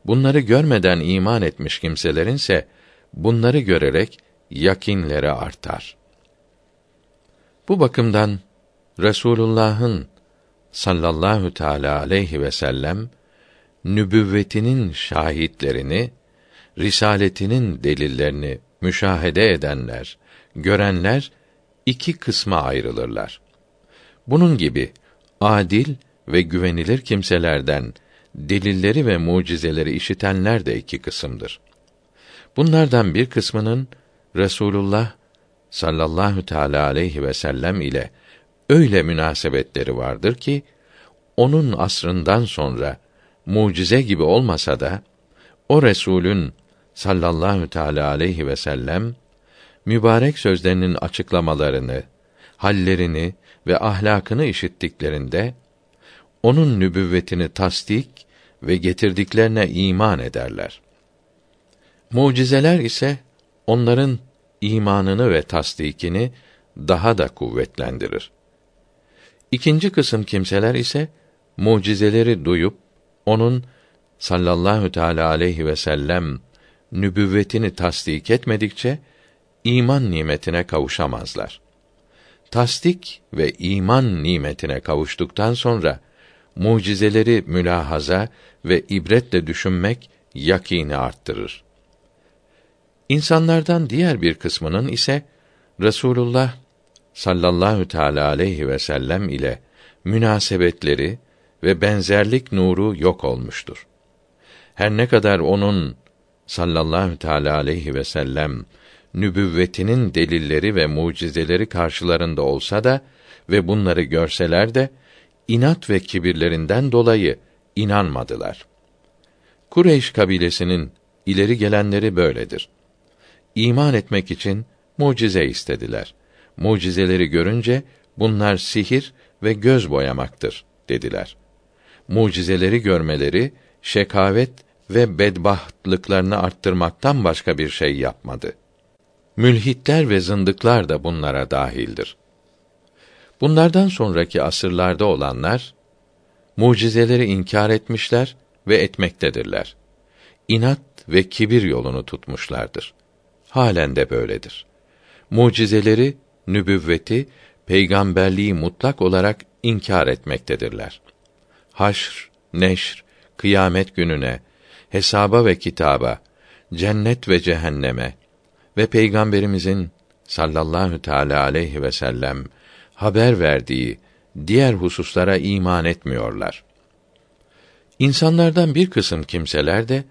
Bunları görmeden iman etmiş kimselerin ise bunları görerek yakinleri artar. Bu bakımdan Resulullah'ın sallallahu teala aleyhi ve sellem nübüvvetinin şahitlerini, risaletinin delillerini müşahede edenler, görenler iki kısma ayrılırlar. Bunun gibi adil ve güvenilir kimselerden delilleri ve mucizeleri işitenler de iki kısımdır. Bunlardan bir kısmının Resulullah sallallahu teala aleyhi ve sellem ile öyle münasebetleri vardır ki onun asrından sonra mucize gibi olmasa da o Resulün sallallahu teala aleyhi ve sellem mübarek sözlerinin açıklamalarını, hallerini ve ahlakını işittiklerinde onun nübüvvetini tasdik ve getirdiklerine iman ederler. Mucizeler ise onların imanını ve tasdikini daha da kuvvetlendirir. İkinci kısım kimseler ise mucizeleri duyup onun sallallahu teala aleyhi ve sellem nübüvvetini tasdik etmedikçe iman nimetine kavuşamazlar. Tasdik ve iman nimetine kavuştuktan sonra mucizeleri mülahaza ve ibretle düşünmek yakini arttırır. İnsanlardan diğer bir kısmının ise Resulullah sallallahu teala aleyhi ve sellem ile münasebetleri ve benzerlik nuru yok olmuştur. Her ne kadar onun sallallahu teala aleyhi ve sellem nübüvvetinin delilleri ve mucizeleri karşılarında olsa da ve bunları görseler de inat ve kibirlerinden dolayı inanmadılar. Kureyş kabilesinin ileri gelenleri böyledir. İman etmek için mucize istediler. Mucizeleri görünce bunlar sihir ve göz boyamaktır dediler. Mucizeleri görmeleri şekavet ve bedbahtlıklarını arttırmaktan başka bir şey yapmadı. Mülhitler ve zındıklar da bunlara dahildir. Bunlardan sonraki asırlarda olanlar mucizeleri inkar etmişler ve etmektedirler. İnat ve kibir yolunu tutmuşlardır. Halen de böyledir. Mucizeleri, nübüvveti, peygamberliği mutlak olarak inkar etmektedirler. Haşr, neşr, kıyamet gününe, hesaba ve kitaba, cennet ve cehenneme ve peygamberimizin sallallahu teala aleyhi ve sellem haber verdiği diğer hususlara iman etmiyorlar. İnsanlardan bir kısım kimseler de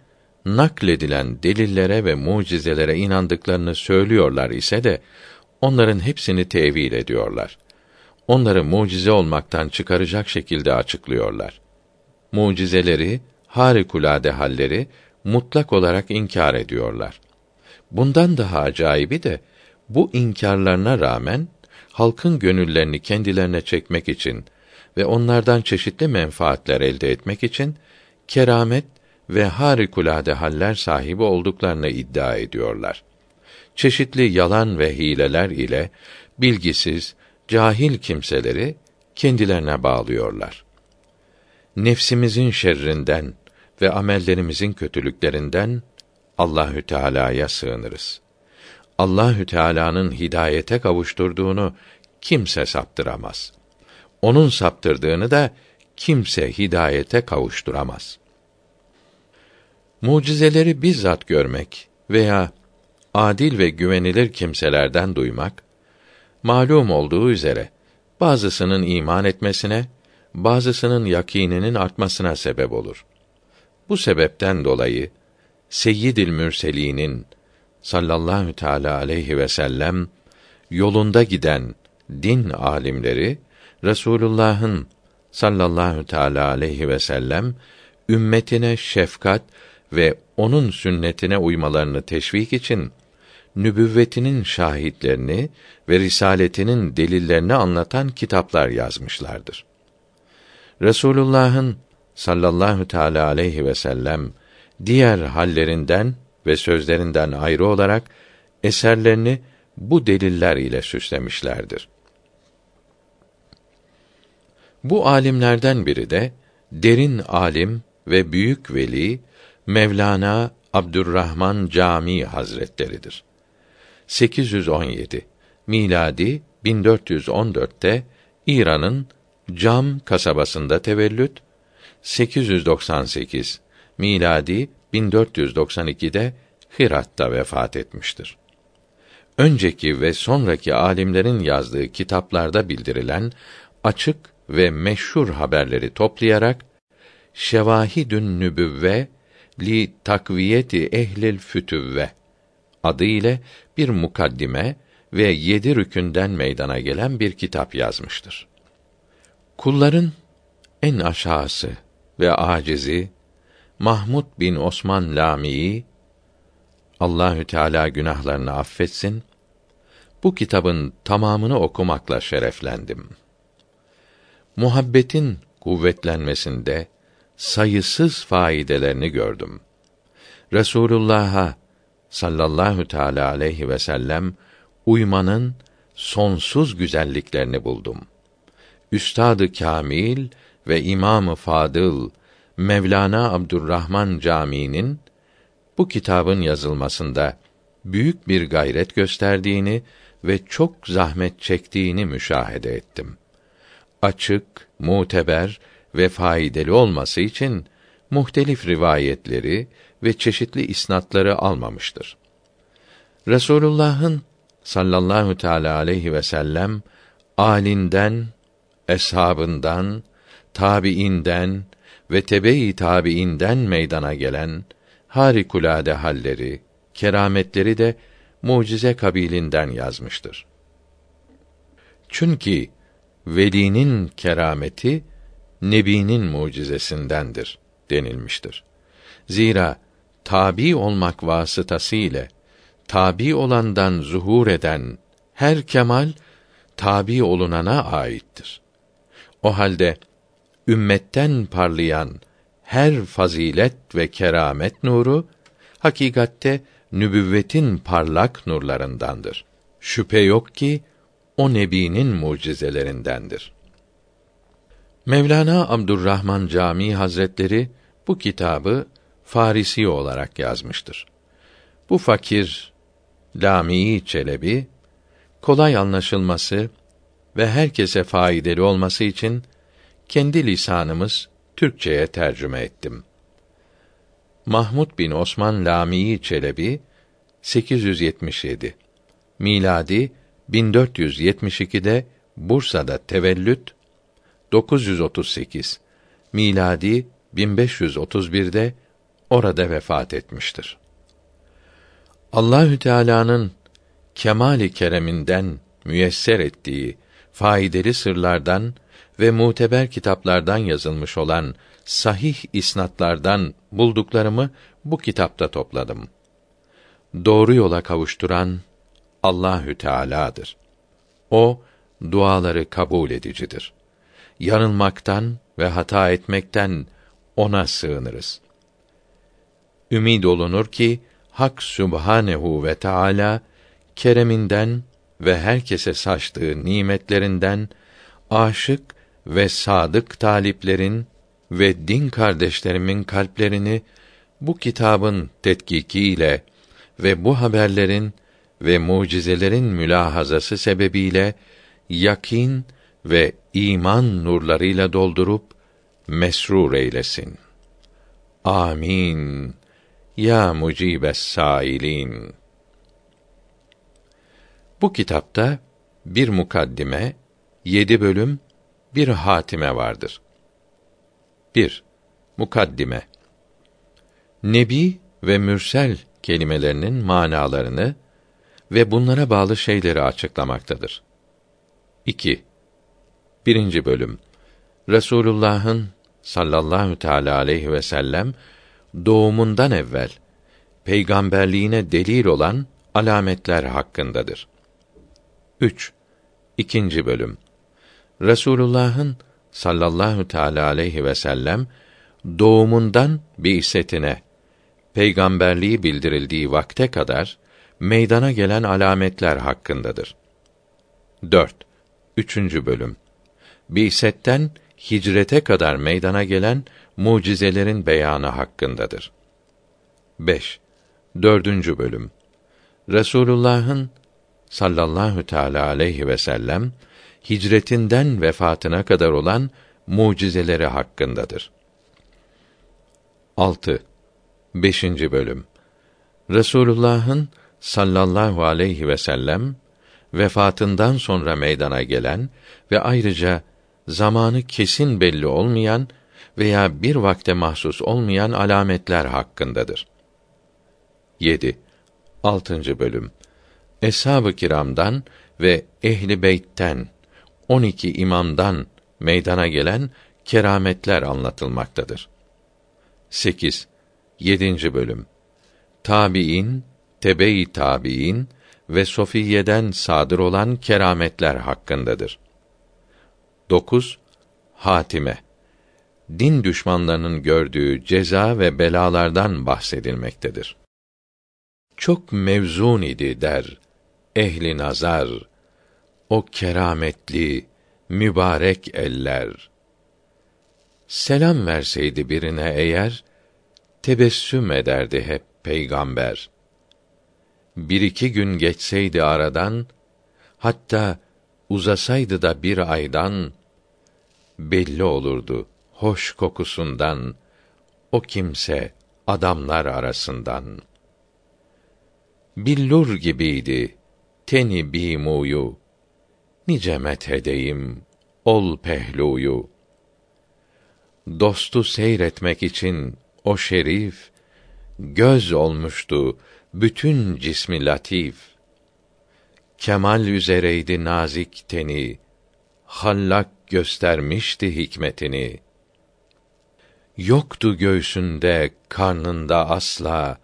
nakledilen delillere ve mucizelere inandıklarını söylüyorlar ise de onların hepsini tevil ediyorlar. Onları mucize olmaktan çıkaracak şekilde açıklıyorlar. Mucizeleri, harikulade halleri mutlak olarak inkar ediyorlar. Bundan daha acayibi de bu inkarlarına rağmen halkın gönüllerini kendilerine çekmek için ve onlardan çeşitli menfaatler elde etmek için keramet ve harikulade haller sahibi olduklarını iddia ediyorlar. Çeşitli yalan ve hileler ile bilgisiz, cahil kimseleri kendilerine bağlıyorlar. Nefsimizin şerrinden ve amellerimizin kötülüklerinden Allahü Teala'ya sığınırız. Allahü Teala'nın hidayete kavuşturduğunu kimse saptıramaz. Onun saptırdığını da kimse hidayete kavuşturamaz. Mucizeleri bizzat görmek veya adil ve güvenilir kimselerden duymak malum olduğu üzere bazısının iman etmesine, bazısının yakininin artmasına sebep olur. Bu sebepten dolayı Seyyidil Mürselinin sallallahu teala aleyhi ve sellem yolunda giden din alimleri Resulullah'ın sallallahu teala aleyhi ve sellem ümmetine şefkat ve onun sünnetine uymalarını teşvik için nübüvvetinin şahitlerini ve risaletinin delillerini anlatan kitaplar yazmışlardır. Resulullah'ın sallallahu teala aleyhi ve sellem diğer hallerinden ve sözlerinden ayrı olarak eserlerini bu deliller ile süslemişlerdir. Bu alimlerden biri de derin alim ve büyük veli Mevlana Abdurrahman Cami Hazretleridir. 817 miladi 1414'te İran'ın Cam kasabasında tevellüt 898 miladi 1492'de Hirat'ta vefat etmiştir. Önceki ve sonraki alimlerin yazdığı kitaplarda bildirilen açık ve meşhur haberleri toplayarak Şevahidün Nübüvve li takviyeti ehlil fütüvve adı ile bir mukaddime ve yedi rükünden meydana gelen bir kitap yazmıştır. Kulların en aşağısı ve acizi Mahmud bin Osman Lami'yi Allahü Teala günahlarını affetsin. Bu kitabın tamamını okumakla şereflendim. Muhabbetin kuvvetlenmesinde sayısız faydelerini gördüm. Resulullah'a sallallahu teala aleyhi ve sellem uymanın sonsuz güzelliklerini buldum. Üstadı Kamil ve İmamı Fadıl Mevlana Abdurrahman Camii'nin bu kitabın yazılmasında büyük bir gayret gösterdiğini ve çok zahmet çektiğini müşahede ettim. Açık, muteber ve faydalı olması için muhtelif rivayetleri ve çeşitli isnatları almamıştır. Resulullah'ın sallallahu teala aleyhi ve sellem alinden, eshabından, tabiinden ve tebe-i tabiinden meydana gelen harikulade halleri, kerametleri de mucize kabilinden yazmıştır. Çünkü velinin kerameti nebinin mucizesindendir denilmiştir. Zira tabi olmak vasıtası ile tabi olandan zuhur eden her kemal tabi olunana aittir. O halde ümmetten parlayan her fazilet ve keramet nuru hakikatte nübüvvetin parlak nurlarındandır. Şüphe yok ki o nebinin mucizelerindendir. Mevlana Abdurrahman Camii Hazretleri bu kitabı Farisi olarak yazmıştır. Bu fakir Lami Çelebi kolay anlaşılması ve herkese faydalı olması için kendi lisanımız Türkçeye tercüme ettim. Mahmud bin Osman Lamii Çelebi 877 miladi 1472'de Bursa'da tevellüt 938 miladi 1531'de orada vefat etmiştir. Allahü Teala'nın kemali kereminden müyesser ettiği faydalı sırlardan ve muteber kitaplardan yazılmış olan sahih isnatlardan bulduklarımı bu kitapta topladım. Doğru yola kavuşturan Allahü Teala'dır. O duaları kabul edicidir. Yanılmaktan ve hata etmekten ona sığınırız. Ümid olunur ki Hak Sübhanehu ve Teala kereminden ve herkese saçtığı nimetlerinden aşık ve sadık taliplerin ve din kardeşlerimin kalplerini bu kitabın tetkikiyle ve bu haberlerin ve mucizelerin mülahazası sebebiyle yakin ve iman nurlarıyla doldurup mesrur eylesin. Amin. Ya mucibes sailin. Bu kitapta bir mukaddime, yedi bölüm, bir hatime vardır. 1. Mukaddime Nebi ve mürsel kelimelerinin manalarını ve bunlara bağlı şeyleri açıklamaktadır. 2. Birinci bölüm Resulullah'ın sallallahu teala aleyhi ve sellem doğumundan evvel peygamberliğine delil olan alametler hakkındadır. 3. İkinci bölüm Resulullah'ın sallallahu teala aleyhi ve sellem doğumundan bi'setine peygamberliği bildirildiği vakte kadar meydana gelen alametler hakkındadır. 4. Üçüncü bölüm. Bi'setten hicrete kadar meydana gelen mucizelerin beyanı hakkındadır. 5. Dördüncü bölüm. Resulullah'ın sallallahu teala aleyhi ve sellem hicretinden vefatına kadar olan mucizeleri hakkındadır. 6. 5. bölüm. Resulullah'ın sallallahu aleyhi ve sellem vefatından sonra meydana gelen ve ayrıca zamanı kesin belli olmayan veya bir vakte mahsus olmayan alametler hakkındadır. 7. 6. bölüm. Eshab-ı kiramdan ve ehli beytten 12 imamdan meydana gelen kerametler anlatılmaktadır. 8. 7. bölüm. Tabiin, tebe-i tabiin ve sofiyeden sadır olan kerametler hakkındadır. 9. Hatime din düşmanlarının gördüğü ceza ve belalardan bahsedilmektedir. Çok mevzun idi der ehli nazar o kerametli mübarek eller. Selam verseydi birine eğer tebessüm ederdi hep peygamber. Bir iki gün geçseydi aradan hatta uzasaydı da bir aydan belli olurdu hoş kokusundan o kimse adamlar arasından. Billur gibiydi teni bimuyu, nice methedeyim ol pehluyu. Dostu seyretmek için o şerif, göz olmuştu bütün cismi latif. Kemal üzereydi nazik teni, hallak göstermişti hikmetini. Yoktu göğsünde, karnında asla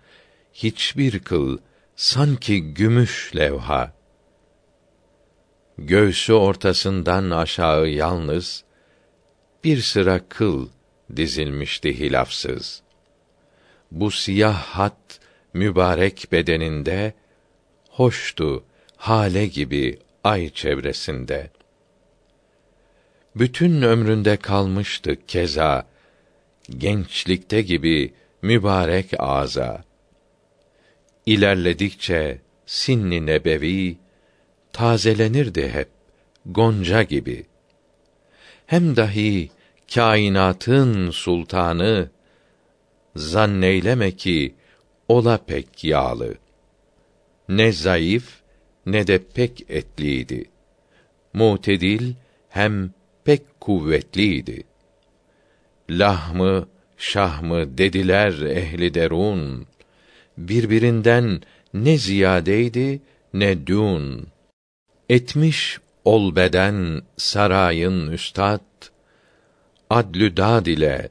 hiçbir kıl sanki gümüş levha. Göğsü ortasından aşağı yalnız bir sıra kıl dizilmişti hilafsız. Bu siyah hat mübarek bedeninde hoştu hale gibi ay çevresinde. Bütün ömründe kalmıştı keza gençlikte gibi mübarek ağza. İlerledikçe sinni nebevi tazelenirdi hep gonca gibi. Hem dahi kainatın sultanı zanneyleme ki ola pek yağlı. Ne zayıf ne de pek etliydi. Mutedil hem pek kuvvetliydi. Lahmı, şahmı dediler ehli derun. Birbirinden ne ziyadeydi ne dün. Etmiş ol beden sarayın üstad, adlü dad ile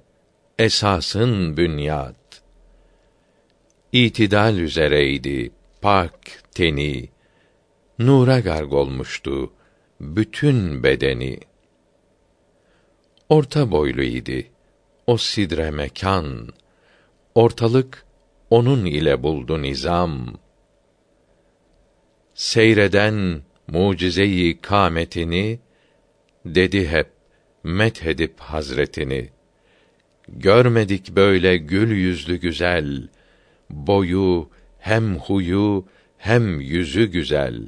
esasın bünyat. İtidal üzereydi pak teni, nura garg olmuştu bütün bedeni. Orta boyluydu o sidre mekan, ortalık onun ile buldu nizam. Seyreden mucizeyi kâmetini dedi hep methedip hazretini. Görmedik böyle gül yüzlü güzel, boyu hem huyu hem yüzü güzel.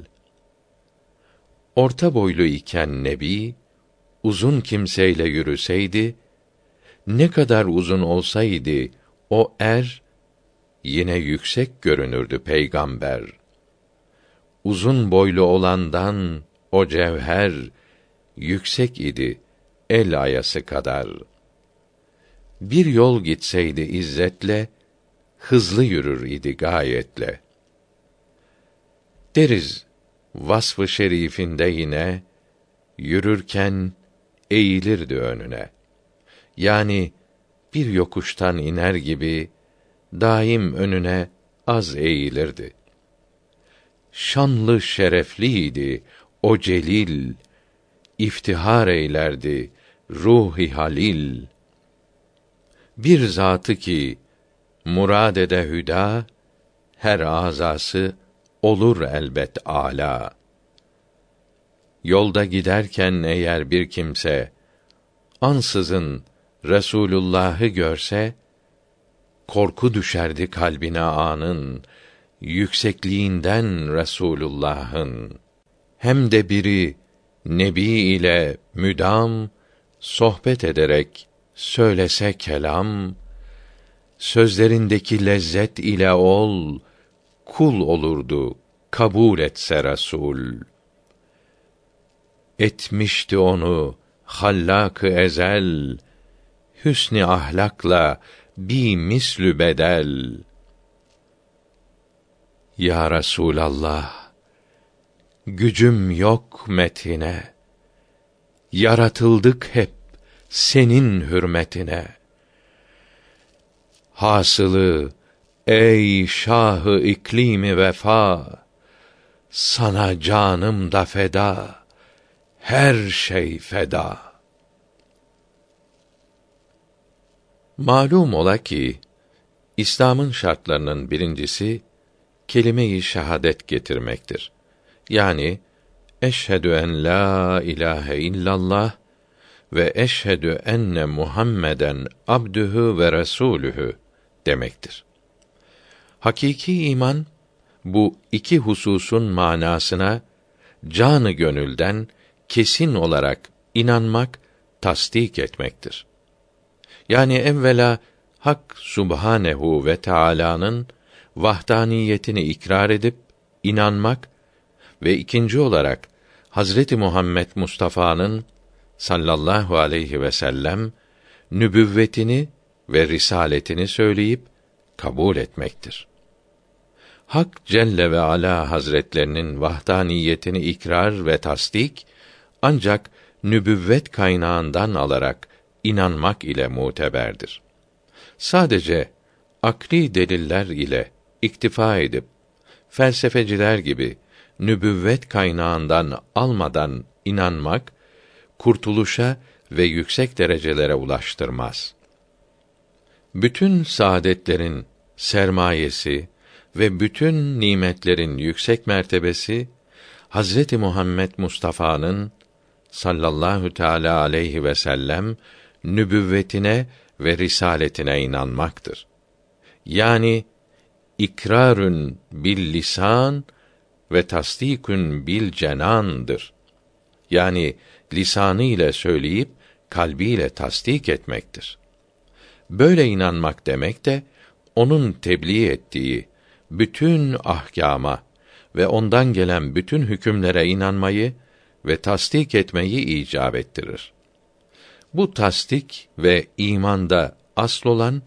Orta boylu iken Nebi, uzun kimseyle yürüseydi, ne kadar uzun olsaydı o er, yine yüksek görünürdü peygamber. Uzun boylu olandan o cevher, yüksek idi el ayası kadar. Bir yol gitseydi izzetle, hızlı yürür idi gayetle. Deriz, vasfı şerifinde yine, yürürken eğilirdi önüne. Yani bir yokuştan iner gibi daim önüne az eğilirdi. Şanlı şerefliydi o celil, iftihar eylerdi ruhi halil. Bir zatı ki murad ede hüda, her azası olur elbet ala. Yolda giderken eğer bir kimse ansızın Resulullah'ı görse korku düşerdi kalbine anın yüksekliğinden Resulullah'ın. Hem de biri nebi ile müdam sohbet ederek söylese kelam sözlerindeki lezzet ile ol kul olurdu kabul etse Resul. Etmişti onu hallak ezel hüsnü ahlakla bi mislü bedel ya Resulallah gücüm yok metine. Yaratıldık hep senin hürmetine. Hasılı ey şahı iklimi vefa sana canım da feda her şey feda. Malum ola ki İslam'ın şartlarının birincisi kelime-i şehadet getirmektir. Yani eşhedü en la ilahe illallah ve eşhedü enne Muhammeden abdühü ve resulühü demektir. Hakiki iman bu iki hususun manasına canı gönülden kesin olarak inanmak, tasdik etmektir. Yani evvela Hak Subhanehu ve Teala'nın vahdaniyetini ikrar edip inanmak ve ikinci olarak Hazreti Muhammed Mustafa'nın sallallahu aleyhi ve sellem nübüvvetini ve risaletini söyleyip kabul etmektir. Hak Celle ve Ala Hazretlerinin vahdaniyetini ikrar ve tasdik ancak nübüvvet kaynağından alarak inanmak ile muteberdir. Sadece akli deliller ile iktifa edip felsefeciler gibi nübüvvet kaynağından almadan inanmak kurtuluşa ve yüksek derecelere ulaştırmaz. bütün saadetlerin sermayesi ve bütün nimetlerin yüksek mertebesi Hazreti Muhammed Mustafa'nın sallallahu teala aleyhi ve sellem nübüvvetine ve risaletine inanmaktır. Yani ikrarün bil lisan ve tasdikün bil cenandır. Yani lisanı ile söyleyip kalbiyle tasdik etmektir. Böyle inanmak demek de onun tebliğ ettiği bütün ahkama ve ondan gelen bütün hükümlere inanmayı ve tasdik etmeyi icap ettirir. Bu tasdik ve imanda asıl olan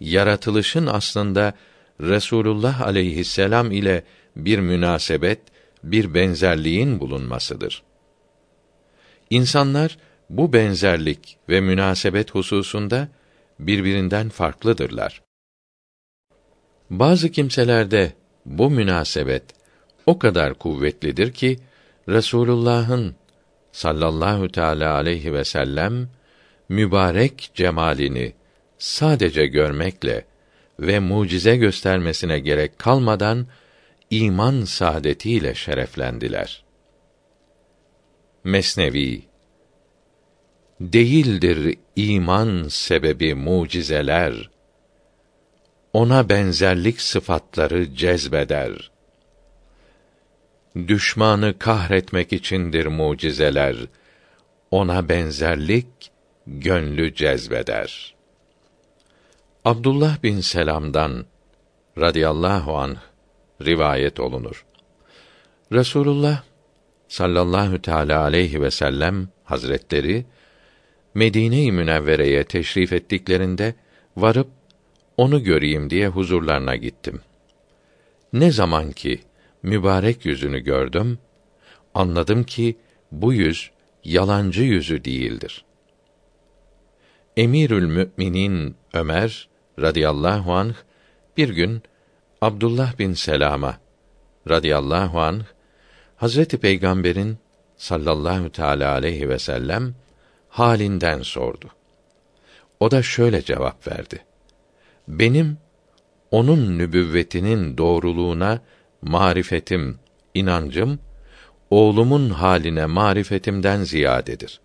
yaratılışın aslında Resulullah aleyhisselam ile bir münasebet, bir benzerliğin bulunmasıdır. İnsanlar bu benzerlik ve münasebet hususunda birbirinden farklıdırlar. Bazı kimselerde bu münasebet o kadar kuvvetlidir ki Resulullah'ın sallallahu teala aleyhi ve sellem mübarek cemalini sadece görmekle ve mucize göstermesine gerek kalmadan iman saadetiyle şereflendiler. Mesnevi Değildir iman sebebi mucizeler. Ona benzerlik sıfatları cezbeder. Düşmanı kahretmek içindir mucizeler. Ona benzerlik gönlü cezbeder. Abdullah bin Selam'dan radıyallahu anh rivayet olunur. Resulullah sallallahu teala aleyhi ve sellem hazretleri Medine-i Münevvere'ye teşrif ettiklerinde varıp onu göreyim diye huzurlarına gittim. Ne zaman ki mübarek yüzünü gördüm, anladım ki bu yüz yalancı yüzü değildir. Emirül Müminin Ömer radıyallahu anh bir gün Abdullah bin Selama radıyallahu anh Hazreti Peygamber'in sallallahu teala aleyhi ve sellem halinden sordu. O da şöyle cevap verdi. Benim onun nübüvvetinin doğruluğuna marifetim, inancım oğlumun haline marifetimden ziyadedir.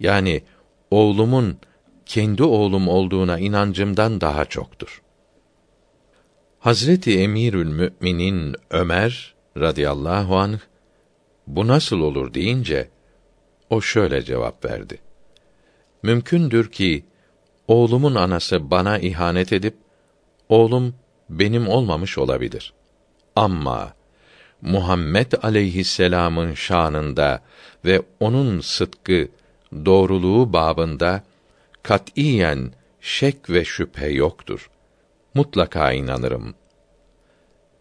Yani oğlumun kendi oğlum olduğuna inancımdan daha çoktur. Hazreti Emirül Müminin Ömer radıyallahu anh bu nasıl olur deyince o şöyle cevap verdi. Mümkündür ki oğlumun anası bana ihanet edip oğlum benim olmamış olabilir. Ama Muhammed aleyhisselam'ın şanında ve onun sıdkı, doğruluğu babında katiyen şek ve şüphe yoktur. Mutlaka inanırım.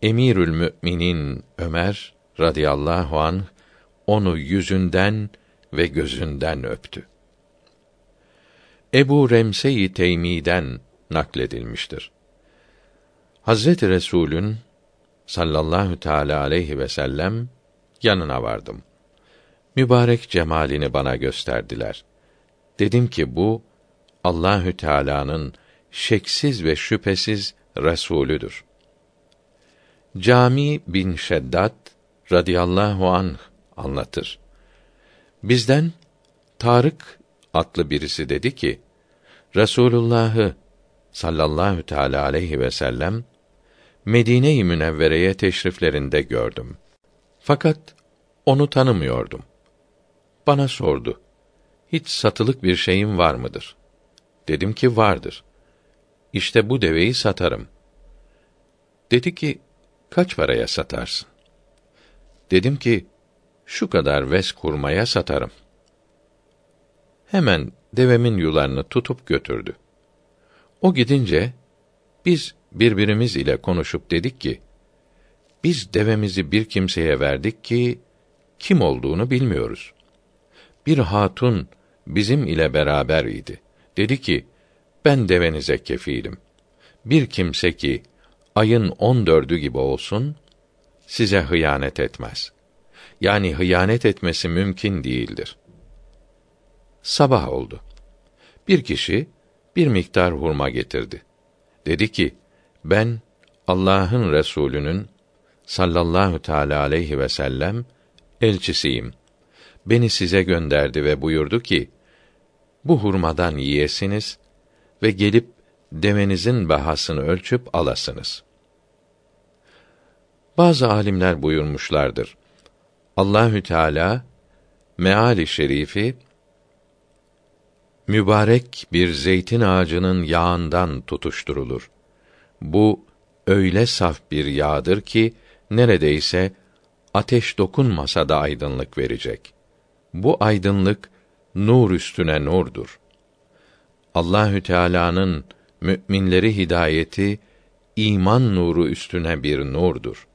Emirül Müminin Ömer radıyallahu anh onu yüzünden ve gözünden öptü. Ebu Remse-i Teymi'den nakledilmiştir. Hazreti Resulün sallallahu teala aleyhi ve sellem yanına vardım. Mübarek cemalini bana gösterdiler. Dedim ki bu Allahü Teala'nın şeksiz ve şüphesiz resulüdür. Cami bin Şeddat radıyallahu anh anlatır. Bizden Tarık adlı birisi dedi ki: Resulullah'ı sallallahu teala aleyhi ve sellem Medine-i Münevvere'ye teşriflerinde gördüm. Fakat onu tanımıyordum. Bana sordu. Hiç satılık bir şeyim var mıdır? Dedim ki vardır. İşte bu deveyi satarım. Dedi ki, kaç paraya satarsın? Dedim ki, şu kadar ves kurmaya satarım. Hemen devemin yularını tutup götürdü. O gidince, biz birbirimiz ile konuşup dedik ki, biz devemizi bir kimseye verdik ki, kim olduğunu bilmiyoruz. Bir hatun bizim ile beraber idi. Dedi ki, ben devenize kefilim. Bir kimse ki, ayın on dördü gibi olsun, size hıyanet etmez. Yani hıyanet etmesi mümkün değildir. Sabah oldu. Bir kişi, bir miktar hurma getirdi. Dedi ki: Ben Allah'ın Resulü'nün sallallahu teala aleyhi ve sellem elçisiyim. Beni size gönderdi ve buyurdu ki: Bu hurmadan yiyesiniz ve gelip devenizin bahasını ölçüp alasınız. Bazı alimler buyurmuşlardır. Allahü Teala meali şerifi mübarek bir zeytin ağacının yağından tutuşturulur. Bu öyle saf bir yağdır ki neredeyse ateş dokunmasa da aydınlık verecek. Bu aydınlık nur üstüne nurdur. Allahü Teala'nın müminleri hidayeti iman nuru üstüne bir nurdur.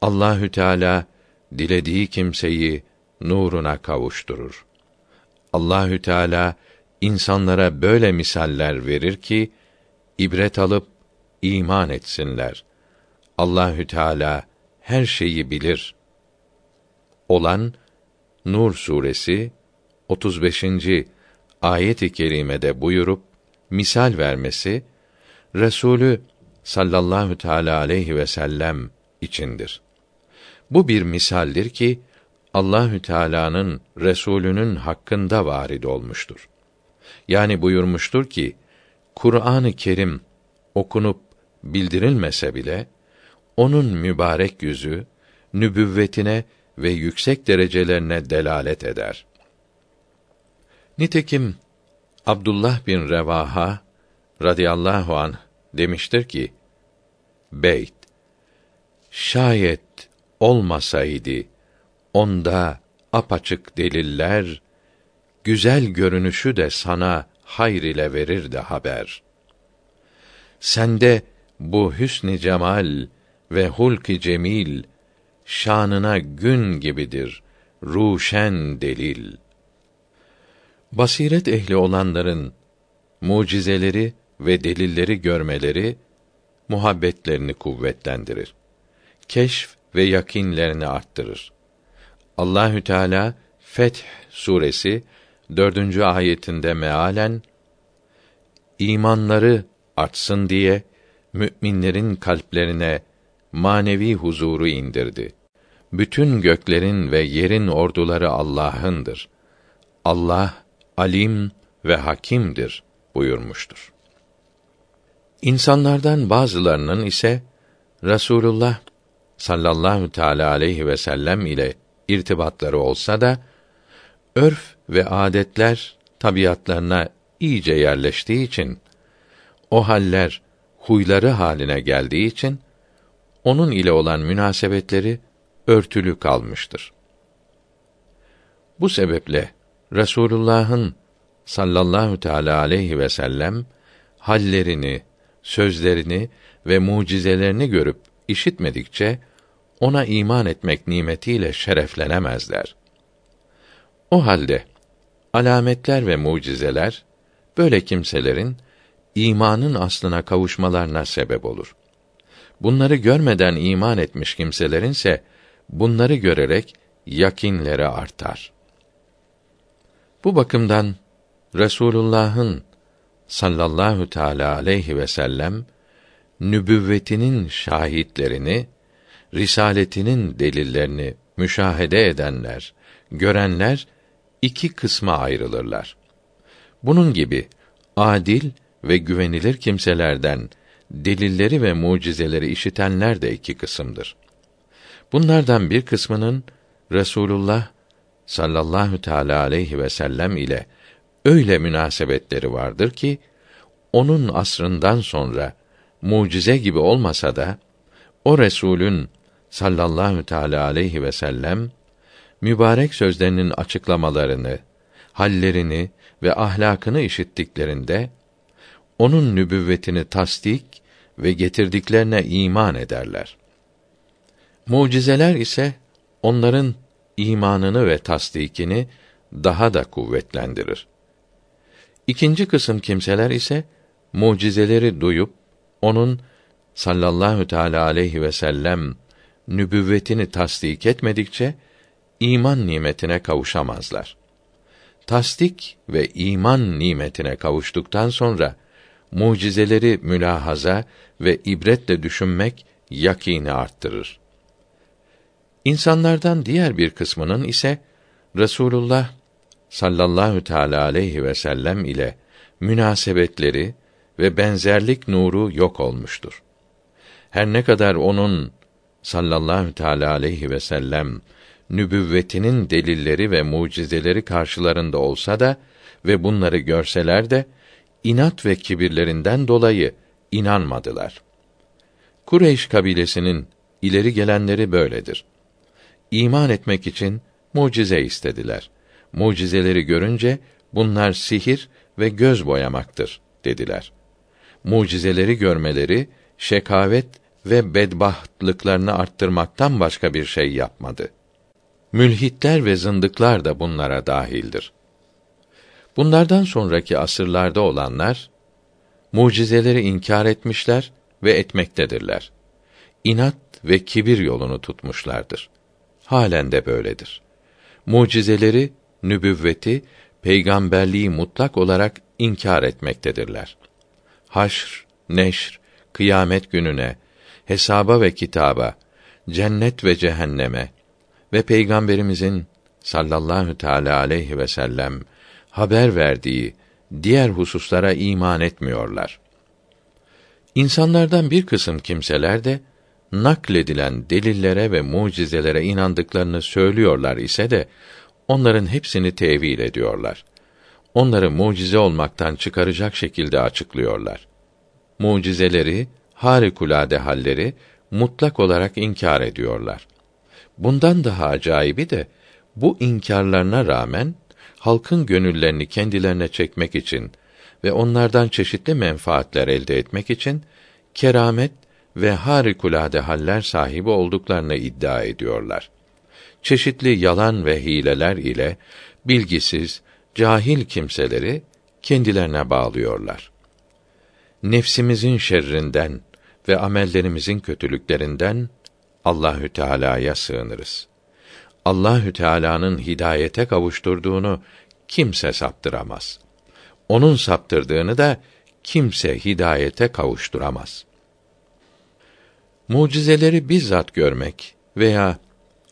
Allahü Teala dilediği kimseyi nuruna kavuşturur. Allahü Teala insanlara böyle misaller verir ki ibret alıp iman etsinler. Allahü Teala her şeyi bilir. Olan Nur suresi 35. ayet-i kerimede buyurup misal vermesi Resulü sallallahu teala aleyhi ve sellem içindir. Bu bir misaldir ki Allahü Teala'nın Resulünün hakkında varid olmuştur. Yani buyurmuştur ki Kur'an-ı Kerim okunup bildirilmese bile onun mübarek yüzü nübüvvetine ve yüksek derecelerine delalet eder. Nitekim Abdullah bin Revaha radıyallahu an demiştir ki: Beyt şayet olmasaydı onda apaçık deliller güzel görünüşü de sana hayr ile verirdi haber. Sende bu hüsn cemal ve hulk cemil şanına gün gibidir ruşen delil. Basiret ehli olanların mucizeleri ve delilleri görmeleri muhabbetlerini kuvvetlendirir. Keşf ve yakinlerini arttırır. Allahü Teala Feth suresi dördüncü ayetinde mealen imanları artsın diye müminlerin kalplerine manevi huzuru indirdi. Bütün göklerin ve yerin orduları Allah'ındır. Allah alim ve hakimdir buyurmuştur. İnsanlardan bazılarının ise Rasulullah sallallahu teala aleyhi ve sellem ile irtibatları olsa da örf ve adetler tabiatlarına iyice yerleştiği için o haller huyları haline geldiği için onun ile olan münasebetleri örtülü kalmıştır. Bu sebeple Resulullah'ın sallallahu teala aleyhi ve sellem hallerini, sözlerini ve mucizelerini görüp işitmedikçe ona iman etmek nimetiyle şereflenemezler. O halde alametler ve mucizeler böyle kimselerin imanın aslına kavuşmalarına sebep olur. Bunları görmeden iman etmiş kimselerin ise bunları görerek yakinleri artar. Bu bakımdan Resulullah'ın sallallahu teala aleyhi ve sellem nübüvvetinin şahitlerini, risaletinin delillerini müşahede edenler, görenler iki kısma ayrılırlar. Bunun gibi adil ve güvenilir kimselerden delilleri ve mucizeleri işitenler de iki kısımdır. Bunlardan bir kısmının Resulullah sallallahu teala aleyhi ve sellem ile öyle münasebetleri vardır ki onun asrından sonra mucize gibi olmasa da o Resulün sallallahu teala aleyhi ve sellem mübarek sözlerinin açıklamalarını, hallerini ve ahlakını işittiklerinde onun nübüvvetini tasdik ve getirdiklerine iman ederler. Mucizeler ise onların imanını ve tasdikini daha da kuvvetlendirir. İkinci kısım kimseler ise mucizeleri duyup onun sallallahu teala aleyhi ve sellem nübüvvetini tasdik etmedikçe iman nimetine kavuşamazlar. Tasdik ve iman nimetine kavuştuktan sonra mucizeleri mülahaza ve ibretle düşünmek yakini arttırır. İnsanlardan diğer bir kısmının ise Resulullah sallallahu teala aleyhi ve sellem ile münasebetleri ve benzerlik nuru yok olmuştur. Her ne kadar onun sallallahu teala aleyhi ve sellem nübüvvetinin delilleri ve mucizeleri karşılarında olsa da ve bunları görseler de inat ve kibirlerinden dolayı inanmadılar. Kureyş kabilesinin ileri gelenleri böyledir. İman etmek için mucize istediler. Mucizeleri görünce bunlar sihir ve göz boyamaktır dediler. Mucizeleri görmeleri şekavet ve bedbahtlıklarını arttırmaktan başka bir şey yapmadı. Mülhitler ve zındıklar da bunlara dahildir. Bunlardan sonraki asırlarda olanlar mucizeleri inkar etmişler ve etmektedirler. İnat ve kibir yolunu tutmuşlardır. Halen de böyledir. Mucizeleri, nübüvveti, peygamberliği mutlak olarak inkar etmektedirler. Haşr, neşr, kıyamet gününe, hesaba ve kitaba, cennet ve cehenneme ve peygamberimizin sallallahu teala aleyhi ve sellem haber verdiği diğer hususlara iman etmiyorlar. İnsanlardan bir kısım kimseler de nakledilen delillere ve mucizelere inandıklarını söylüyorlar ise de onların hepsini tevil ediyorlar. Onları mucize olmaktan çıkaracak şekilde açıklıyorlar. Mucizeleri, harikulade halleri mutlak olarak inkar ediyorlar. Bundan daha acayibi de bu inkarlarına rağmen halkın gönüllerini kendilerine çekmek için ve onlardan çeşitli menfaatler elde etmek için keramet ve harikulade haller sahibi olduklarını iddia ediyorlar. Çeşitli yalan ve hileler ile bilgisiz, cahil kimseleri kendilerine bağlıyorlar. Nefsimizin şerrinden ve amellerimizin kötülüklerinden Allahü Teala'ya sığınırız. Allahü Teala'nın hidayete kavuşturduğunu kimse saptıramaz. Onun saptırdığını da kimse hidayete kavuşturamaz. Mucizeleri bizzat görmek veya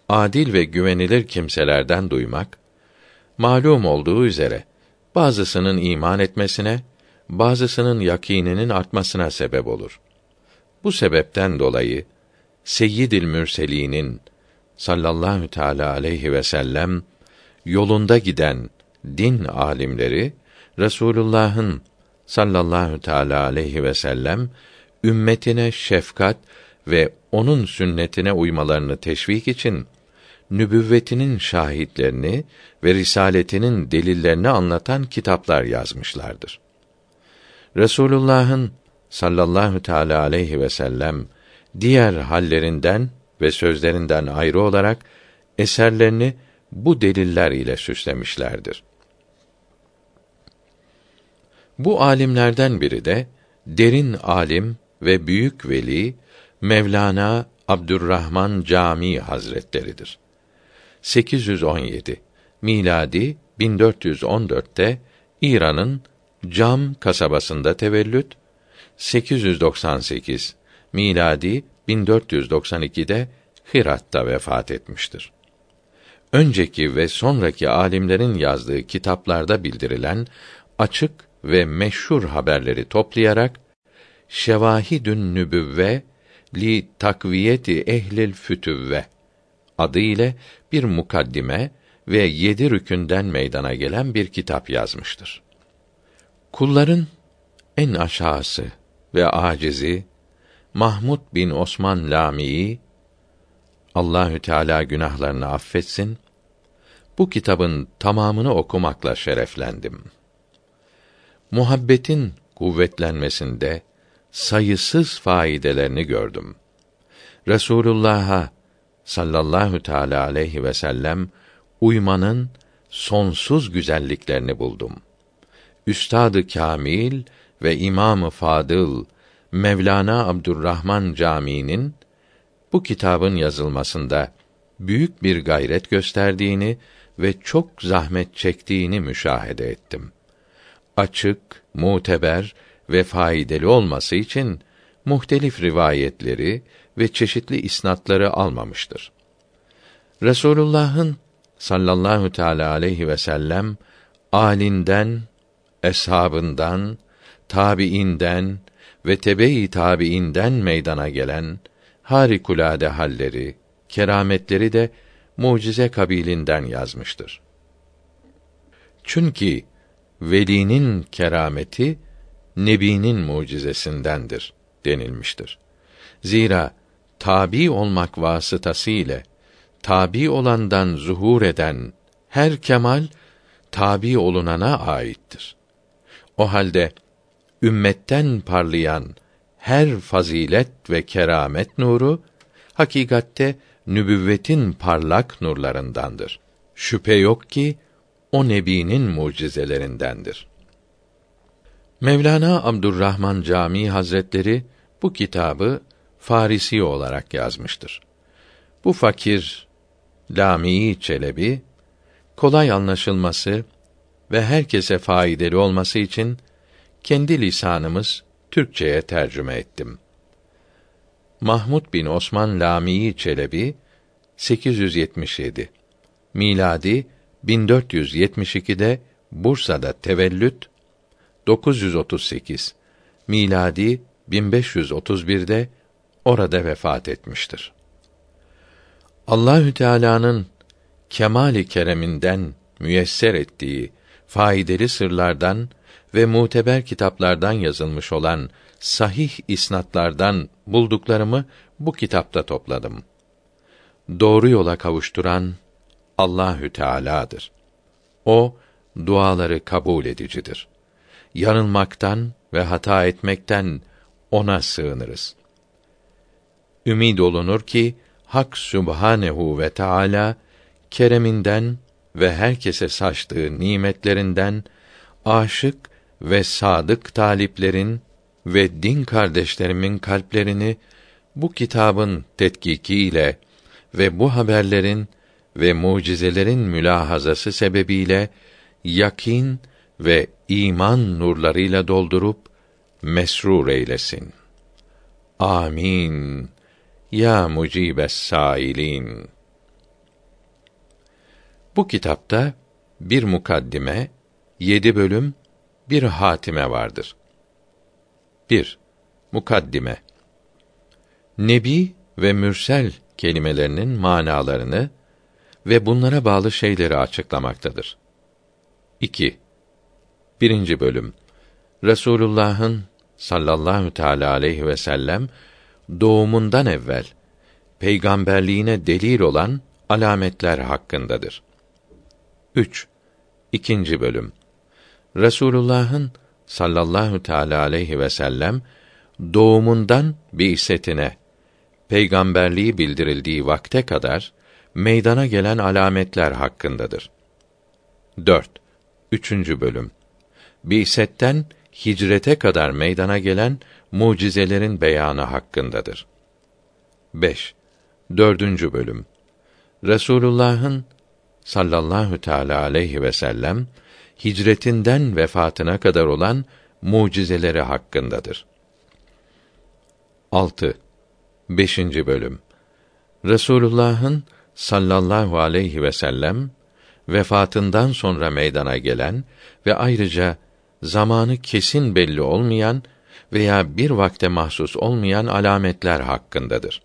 adil ve güvenilir kimselerden duymak malum olduğu üzere bazısının iman etmesine, bazısının yakininin artmasına sebep olur. Bu sebepten dolayı Seyyidil Mürselinin sallallahu teala aleyhi ve sellem yolunda giden din alimleri Resulullah'ın sallallahu teala aleyhi ve sellem ümmetine şefkat ve onun sünnetine uymalarını teşvik için nübüvvetinin şahitlerini ve risaletinin delillerini anlatan kitaplar yazmışlardır. Resulullah'ın sallallahu teala aleyhi ve sellem diğer hallerinden ve sözlerinden ayrı olarak eserlerini bu deliller ile süslemişlerdir. Bu alimlerden biri de derin alim ve büyük veli Mevlana Abdurrahman Cami Hazretleridir. 817 miladi 1414'te İran'ın Cam kasabasında tevellüt 898 miladi 1492'de Hirat'ta vefat etmiştir. Önceki ve sonraki alimlerin yazdığı kitaplarda bildirilen açık ve meşhur haberleri toplayarak Şevahidün Nübüvve li takviyeti ehlil fütüvve adı ile bir mukaddime ve yedi rükünden meydana gelen bir kitap yazmıştır. Kulların en aşağısı ve acizi Mahmud bin Osman Lami'yi Allahü Teala günahlarını affetsin. Bu kitabın tamamını okumakla şereflendim. Muhabbetin kuvvetlenmesinde sayısız faydelerini gördüm. Resulullah'a sallallahu teala aleyhi ve sellem uymanın sonsuz güzelliklerini buldum. Üstadı Kamil ve İmamı Fadıl Mevlana Abdurrahman Camii'nin bu kitabın yazılmasında büyük bir gayret gösterdiğini ve çok zahmet çektiğini müşahede ettim. Açık, muteber ve faydalı olması için muhtelif rivayetleri ve çeşitli isnatları almamıştır. Resulullah'ın sallallahu teala aleyhi ve sellem alinden, eshabından, tabiinden ve tebe-i tabiinden meydana gelen harikulade halleri, kerametleri de mucize kabilinden yazmıştır. Çünkü velinin kerameti nebinin mucizesindendir denilmiştir. Zira tabi olmak vasıtası ile tabi olandan zuhur eden her kemal tabi olunana aittir. O halde ümmetten parlayan her fazilet ve keramet nuru hakikatte nübüvvetin parlak nurlarındandır. Şüphe yok ki o nebinin mucizelerindendir. Mevlana Abdurrahman Camii Hazretleri bu kitabı Farisi olarak yazmıştır. Bu fakir Lamii Çelebi kolay anlaşılması ve herkese faydalı olması için kendi lisanımız Türkçeye tercüme ettim. Mahmud bin Osman Lamii Çelebi 877 miladi 1472'de Bursa'da tevellüt 938 miladi 1531'de orada vefat etmiştir. Allahü Teala'nın kemali kereminden müyesser ettiği faydalı sırlardan ve muteber kitaplardan yazılmış olan sahih isnatlardan bulduklarımı bu kitapta topladım. Doğru yola kavuşturan Allahü Teala'dır. O duaları kabul edicidir. Yanılmaktan ve hata etmekten ona sığınırız. Ümid olunur ki Hak Sübhanehu ve Teala kereminden ve herkese saçtığı nimetlerinden aşık ve sadık taliplerin ve din kardeşlerimin kalplerini bu kitabın tetkikiyle ve bu haberlerin ve mucizelerin mülahazası sebebiyle yakin ve iman nurlarıyla doldurup mesrur eylesin. Amin. Ya mucibes sailin. Bu kitapta bir mukaddime, yedi bölüm, bir hatime vardır. 1. Mukaddime Nebi ve mürsel kelimelerinin manalarını ve bunlara bağlı şeyleri açıklamaktadır. 2. Birinci bölüm Resulullah'ın sallallahu teala aleyhi ve sellem doğumundan evvel peygamberliğine delil olan alametler hakkındadır. 3. İkinci bölüm Resulullah'ın sallallahu teala aleyhi ve sellem doğumundan bi'setine peygamberliği bildirildiği vakte kadar meydana gelen alametler hakkındadır. 4. Üçüncü bölüm. Bi'setten hicrete kadar meydana gelen mucizelerin beyanı hakkındadır. 5. Dördüncü bölüm. Resulullah'ın sallallahu teala aleyhi ve sellem hicretinden vefatına kadar olan mucizeleri hakkındadır. 6. 5. bölüm. Resulullah'ın sallallahu aleyhi ve sellem vefatından sonra meydana gelen ve ayrıca zamanı kesin belli olmayan veya bir vakte mahsus olmayan alametler hakkındadır.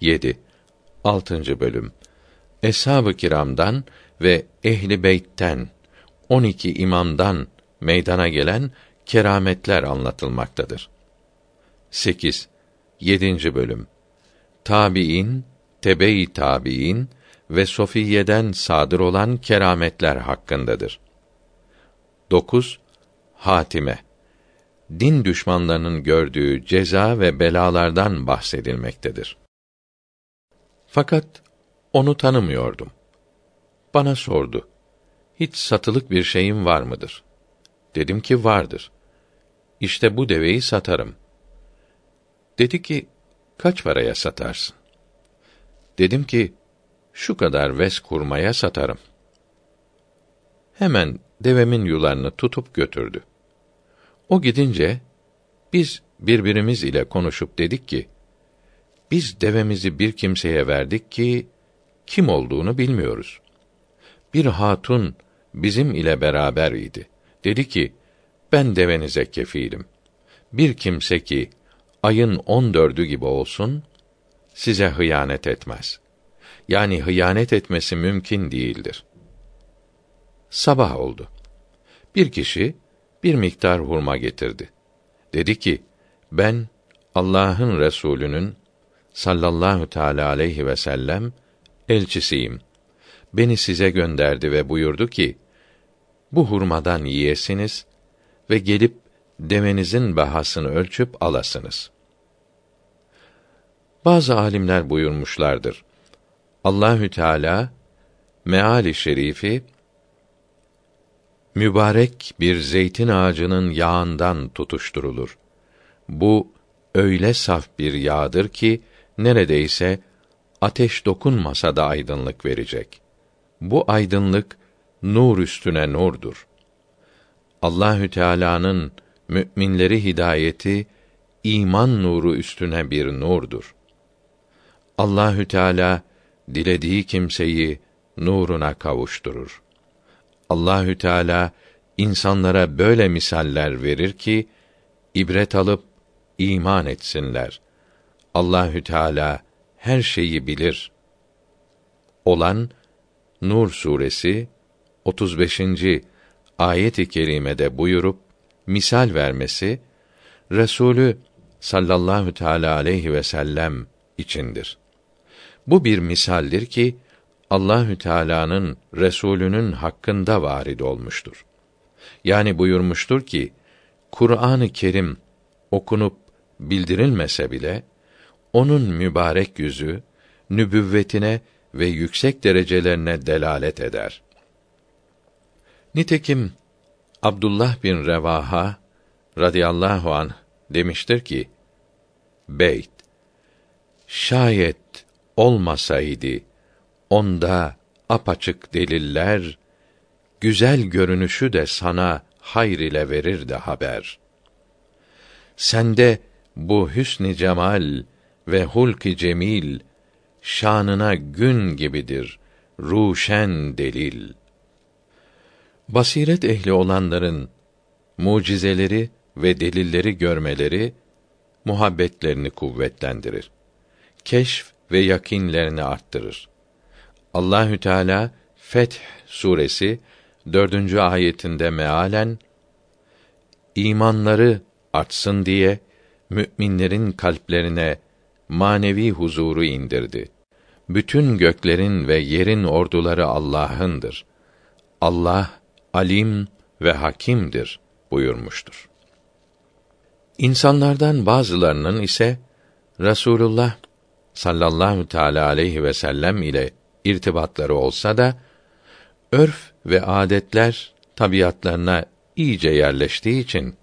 7. 6. bölüm. Eshab-ı kiramdan ve ehli beytten 12 imamdan meydana gelen kerametler anlatılmaktadır. 8. 7. bölüm. Tabiin, tebe-i tabiin ve Sofiyeden sadır olan kerametler hakkındadır. 9. Hatime. Din düşmanlarının gördüğü ceza ve belalardan bahsedilmektedir. Fakat onu tanımıyordum. Bana sordu hiç satılık bir şeyin var mıdır? Dedim ki vardır. İşte bu deveyi satarım. Dedi ki, kaç paraya satarsın? Dedim ki, şu kadar ves kurmaya satarım. Hemen devemin yularını tutup götürdü. O gidince biz birbirimiz ile konuşup dedik ki biz devemizi bir kimseye verdik ki kim olduğunu bilmiyoruz. Bir hatun bizim ile beraber idi. Dedi ki, ben devenize kefilim. Bir kimse ki ayın on dördü gibi olsun, size hıyanet etmez. Yani hıyanet etmesi mümkün değildir. Sabah oldu. Bir kişi bir miktar hurma getirdi. Dedi ki, ben Allah'ın Resulü'nün sallallahu teala aleyhi ve sellem elçisiyim. Beni size gönderdi ve buyurdu ki, bu hurmadan yiyesiniz ve gelip demenizin bahasını ölçüp alasınız. Bazı alimler buyurmuşlardır. Allahü Teala meali şerifi mübarek bir zeytin ağacının yağından tutuşturulur. Bu öyle saf bir yağdır ki neredeyse ateş dokunmasa da aydınlık verecek. Bu aydınlık nur üstüne nurdur. Allahü Teala'nın müminleri hidayeti iman nuru üstüne bir nurdur. Allahü Teala dilediği kimseyi nuruna kavuşturur. Allahü Teala insanlara böyle misaller verir ki ibret alıp iman etsinler. Allahü Teala her şeyi bilir. Olan Nur suresi 35. ayet-i kerimede buyurup misal vermesi Resulü sallallahu teala aleyhi ve sellem içindir. Bu bir misaldir ki Allahü Teala'nın Resulünün hakkında varid olmuştur. Yani buyurmuştur ki Kur'an-ı Kerim okunup bildirilmese bile onun mübarek yüzü nübüvvetine ve yüksek derecelerine delalet eder. Nitekim Abdullah bin Revaha radıyallahu an demiştir ki: Beyt şayet olmasaydı onda apaçık deliller güzel görünüşü de sana hayr ile verirdi haber. Sende bu hüsn cemal ve hulk-i cemil şanına gün gibidir ruşen delil. Basiret ehli olanların mucizeleri ve delilleri görmeleri muhabbetlerini kuvvetlendirir. Keşf ve yakinlerini arttırır. Allahü Teala Feth suresi dördüncü ayetinde mealen imanları artsın diye müminlerin kalplerine manevi huzuru indirdi. Bütün göklerin ve yerin orduları Allah'ındır. Allah alim ve hakimdir buyurmuştur. İnsanlardan bazılarının ise Rasulullah sallallahu teala aleyhi ve sellem ile irtibatları olsa da örf ve adetler tabiatlarına iyice yerleştiği için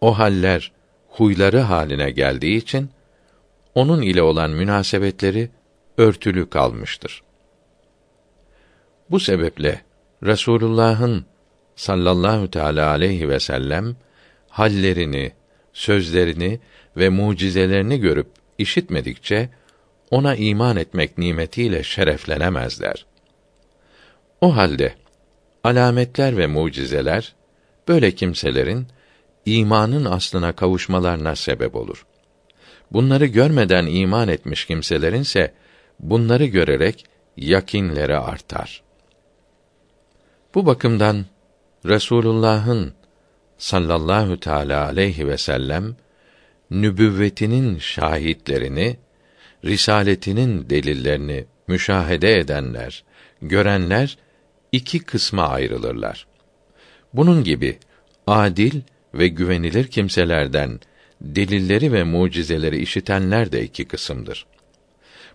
o haller huyları haline geldiği için onun ile olan münasebetleri örtülü kalmıştır. Bu sebeple Resulullah'ın sallallahu teala aleyhi ve sellem hallerini, sözlerini ve mucizelerini görüp işitmedikçe ona iman etmek nimetiyle şereflenemezler. O halde alametler ve mucizeler böyle kimselerin imanın aslına kavuşmalarına sebep olur. Bunları görmeden iman etmiş kimselerin ise bunları görerek yakinleri artar. Bu bakımdan Resulullah'ın sallallahu teala aleyhi ve sellem nübüvvetinin şahitlerini, risaletinin delillerini müşahede edenler, görenler iki kısma ayrılırlar. Bunun gibi adil ve güvenilir kimselerden delilleri ve mucizeleri işitenler de iki kısımdır.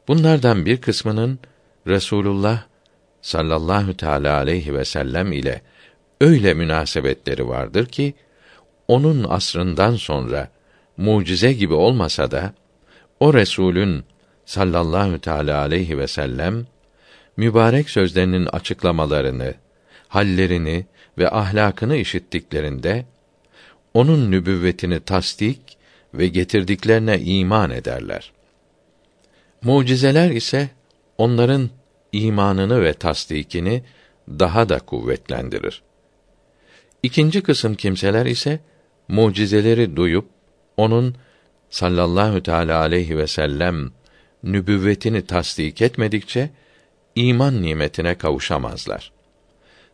Bunlardan bir kısmının Resulullah sallallahu teala aleyhi ve sellem ile öyle münasebetleri vardır ki onun asrından sonra mucize gibi olmasa da o Resulün sallallahu teala aleyhi ve sellem mübarek sözlerinin açıklamalarını, hallerini ve ahlakını işittiklerinde onun nübüvvetini tasdik ve getirdiklerine iman ederler. Mucizeler ise onların imanını ve tasdikini daha da kuvvetlendirir. İkinci kısım kimseler ise mucizeleri duyup onun sallallahu teala aleyhi ve sellem nübüvvetini tasdik etmedikçe iman nimetine kavuşamazlar.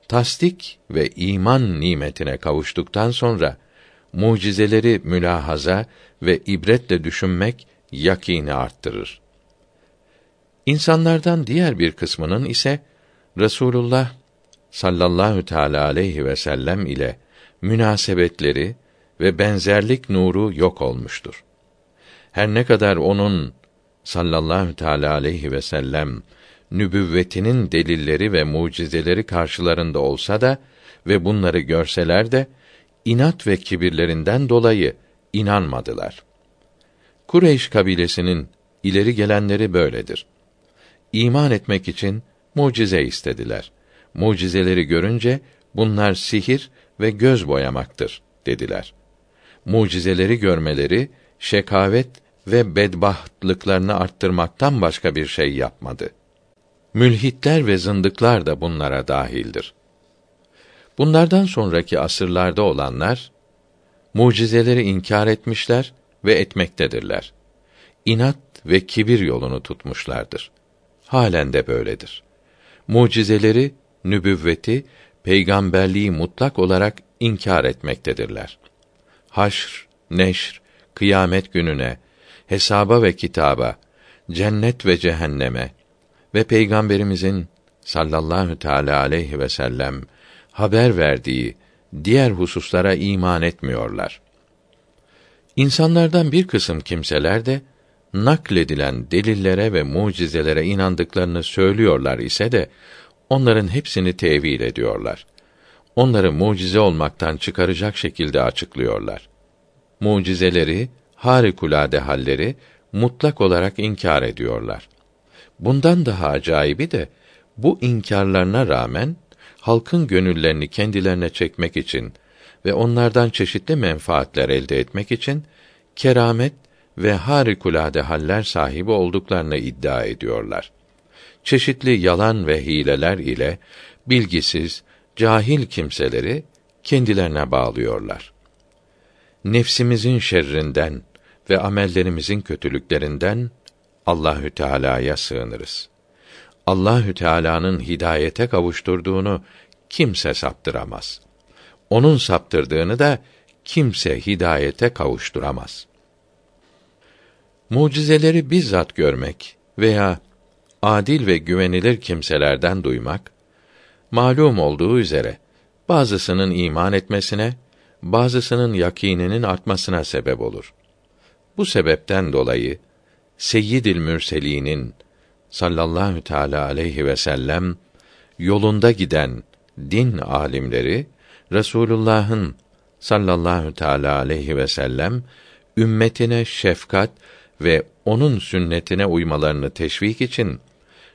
Tasdik ve iman nimetine kavuştuktan sonra mucizeleri mülahaza ve ibretle düşünmek yakini arttırır. İnsanlardan diğer bir kısmının ise Resulullah sallallahu teala aleyhi ve sellem ile münasebetleri ve benzerlik nuru yok olmuştur. Her ne kadar onun sallallahu teala aleyhi ve sellem nübüvvetinin delilleri ve mucizeleri karşılarında olsa da ve bunları görseler de inat ve kibirlerinden dolayı inanmadılar. Kureyş kabilesinin ileri gelenleri böyledir. İman etmek için mucize istediler. Mucizeleri görünce bunlar sihir ve göz boyamaktır dediler. Mucizeleri görmeleri şekavet ve bedbahtlıklarını arttırmaktan başka bir şey yapmadı. Mülhitler ve zındıklar da bunlara dahildir. Bunlardan sonraki asırlarda olanlar mucizeleri inkar etmişler ve etmektedirler. İnat ve kibir yolunu tutmuşlardır. Halen de böyledir. Mucizeleri, nübüvveti, peygamberliği mutlak olarak inkar etmektedirler. Haşr, neşr, kıyamet gününe, hesaba ve kitaba, cennet ve cehenneme ve peygamberimizin sallallahu teala aleyhi ve sellem haber verdiği diğer hususlara iman etmiyorlar. İnsanlardan bir kısım kimseler de nakledilen delillere ve mucizelere inandıklarını söylüyorlar ise de onların hepsini tevil ediyorlar. Onları mucize olmaktan çıkaracak şekilde açıklıyorlar. Mucizeleri, harikulade halleri mutlak olarak inkar ediyorlar. Bundan daha acayibi de bu inkarlarına rağmen halkın gönüllerini kendilerine çekmek için ve onlardan çeşitli menfaatler elde etmek için keramet ve harikulade haller sahibi olduklarını iddia ediyorlar. Çeşitli yalan ve hileler ile bilgisiz, cahil kimseleri kendilerine bağlıyorlar. Nefsimizin şerrinden ve amellerimizin kötülüklerinden Allahü Teala'ya sığınırız. Allahü Teala'nın hidayete kavuşturduğunu kimse saptıramaz. Onun saptırdığını da kimse hidayete kavuşturamaz. Mucizeleri bizzat görmek veya adil ve güvenilir kimselerden duymak malum olduğu üzere bazısının iman etmesine, bazısının yakininin artmasına sebep olur. Bu sebepten dolayı Seyyidil Mürselinin sallallahu teala aleyhi ve sellem yolunda giden din alimleri Resulullah'ın sallallahu teala aleyhi ve sellem ümmetine şefkat ve onun sünnetine uymalarını teşvik için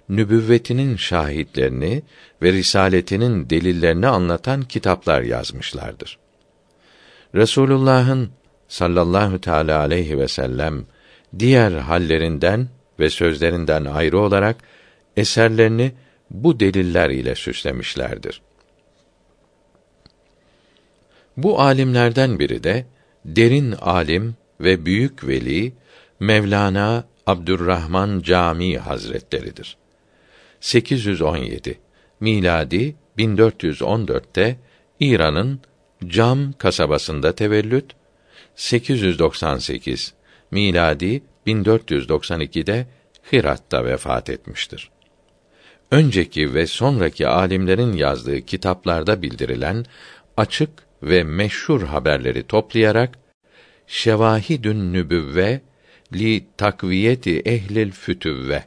nübüvvetinin şahitlerini ve risaletinin delillerini anlatan kitaplar yazmışlardır. Resulullah'ın sallallahu teala aleyhi ve sellem diğer hallerinden ve sözlerinden ayrı olarak eserlerini bu deliller ile süslemişlerdir. Bu alimlerden biri de derin alim ve büyük veli Mevlana Abdurrahman Cami Hazretleridir. 817 miladi 1414'te İran'ın Cam kasabasında tevellüt 898 miladi 1492'de Hirat'ta vefat etmiştir. Önceki ve sonraki alimlerin yazdığı kitaplarda bildirilen açık ve meşhur haberleri toplayarak Şevahidün Nübüvve li takviyeti ehlil fütüvve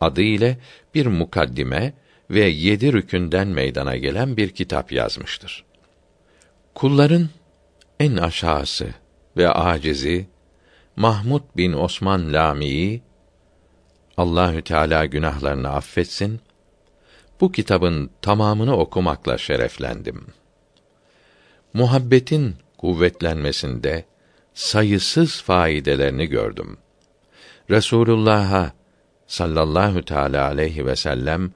adı ile bir mukaddime ve yedi rükünden meydana gelen bir kitap yazmıştır. Kulların en aşağısı ve acizi Mahmud bin Osman Lami'yi Allahü Teala günahlarını affetsin. Bu kitabın tamamını okumakla şereflendim. Muhabbetin kuvvetlenmesinde sayısız faidelerini gördüm. Resulullah'a sallallahu teala aleyhi ve sellem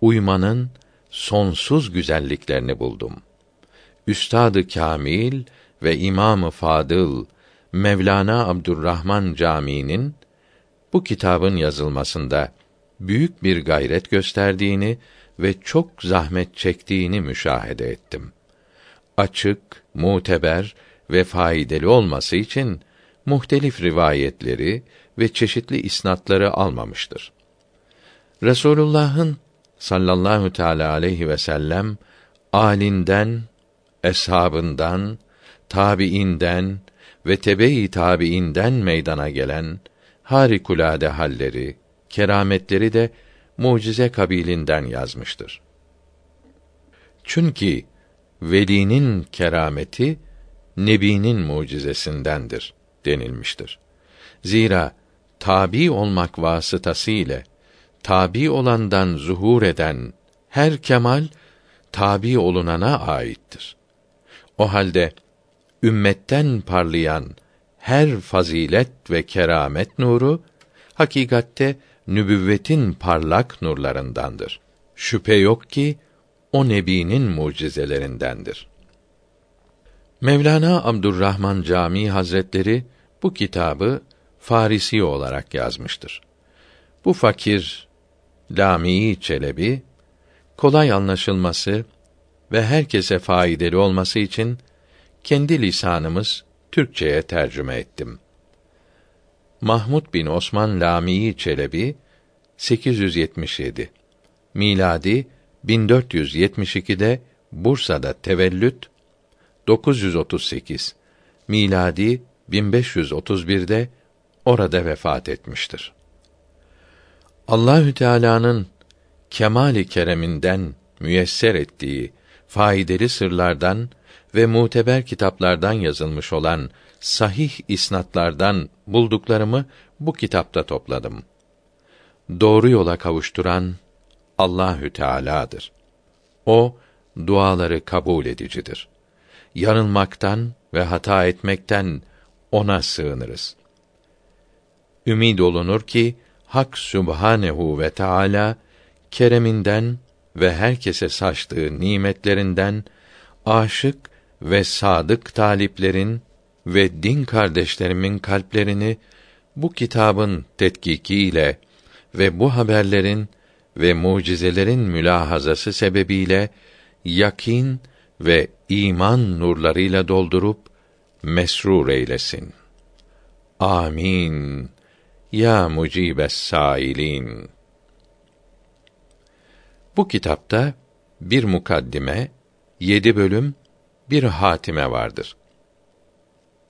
uymanın sonsuz güzelliklerini buldum. Üstadı Kamil ve İmamı Fadıl Mevlana Abdurrahman Camii'nin bu kitabın yazılmasında büyük bir gayret gösterdiğini ve çok zahmet çektiğini müşahede ettim. Açık, muteber ve faydalı olması için muhtelif rivayetleri ve çeşitli isnatları almamıştır. Resulullah'ın sallallahu teala aleyhi ve sellem alinden, eshabından, tabiinden ve tebe-i tabiinden meydana gelen harikulade halleri, kerametleri de mucize kabilinden yazmıştır. Çünkü velinin kerameti nebinin mucizesindendir denilmiştir. Zira tabi olmak vasıtası ile tabi olandan zuhur eden her kemal tabi olunana aittir. O halde ümmetten parlayan her fazilet ve keramet nuru hakikatte nübüvvetin parlak nurlarındandır. Şüphe yok ki o nebinin mucizelerindendir. Mevlana Abdurrahman Camii Hazretleri bu kitabı Farisi olarak yazmıştır. Bu fakir Lami Çelebi kolay anlaşılması ve herkese faydalı olması için kendi lisanımız Türkçeye tercüme ettim. Mahmud bin Osman Lamii Çelebi 877 miladi 1472'de Bursa'da tevellüt 938 miladi 1531'de orada vefat etmiştir. Allahü Teala'nın kemali kereminden müyesser ettiği faydalı sırlardan ve muteber kitaplardan yazılmış olan sahih isnatlardan bulduklarımı bu kitapta topladım. Doğru yola kavuşturan Allahü Teala'dır. O duaları kabul edicidir. Yanılmaktan ve hata etmekten ona sığınırız. Ümid olunur ki Hak Sübhanehu ve Teala kereminden ve herkese saçtığı nimetlerinden aşık ve sadık taliplerin ve din kardeşlerimin kalplerini bu kitabın tetkikiyle ve bu haberlerin ve mucizelerin mülahazası sebebiyle yakin ve iman nurlarıyla doldurup mesrur eylesin. Amin. Ya mucibes sailin. Bu kitapta bir mukaddime, yedi bölüm, bir hatime vardır.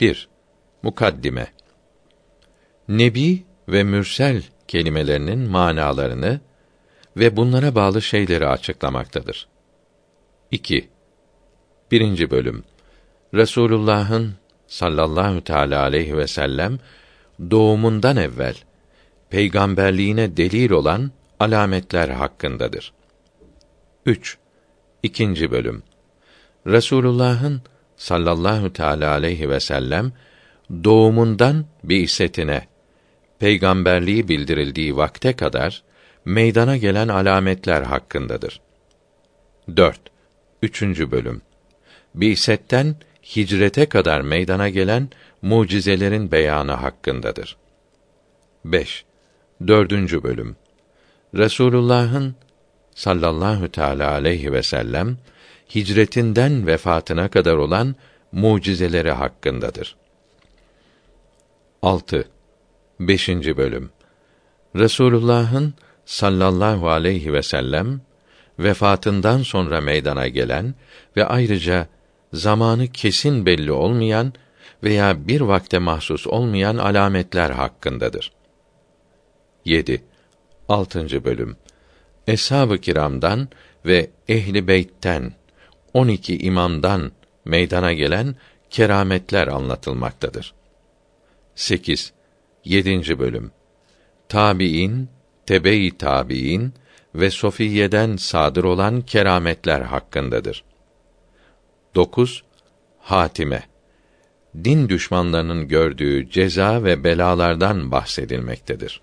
1. Mukaddime Nebi ve mürsel kelimelerinin manalarını ve bunlara bağlı şeyleri açıklamaktadır. 2. Birinci bölüm Resulullah'ın sallallahu teala aleyhi ve sellem doğumundan evvel peygamberliğine delil olan alametler hakkındadır. 3. İkinci bölüm Resulullah'ın sallallahu teala aleyhi ve sellem doğumundan bi'setine peygamberliği bildirildiği vakte kadar meydana gelen alametler hakkındadır. 4. Üçüncü bölüm. Bi'setten hicrete kadar meydana gelen mucizelerin beyanı hakkındadır. 5. Dördüncü bölüm. Resulullah'ın sallallahu teala aleyhi ve sellem hicretinden vefatına kadar olan mucizeleri hakkındadır. 6. 5. bölüm. Resulullah'ın sallallahu aleyhi ve sellem vefatından sonra meydana gelen ve ayrıca zamanı kesin belli olmayan veya bir vakte mahsus olmayan alametler hakkındadır. 7. 6. bölüm. Eshab-ı kiramdan ve ehli beytten 12 imamdan meydana gelen kerametler anlatılmaktadır. 8. 7. bölüm. Tabiin, tebe-i tabiin ve sofiyeden sadır olan kerametler hakkındadır. 9. Hatime din düşmanlarının gördüğü ceza ve belalardan bahsedilmektedir.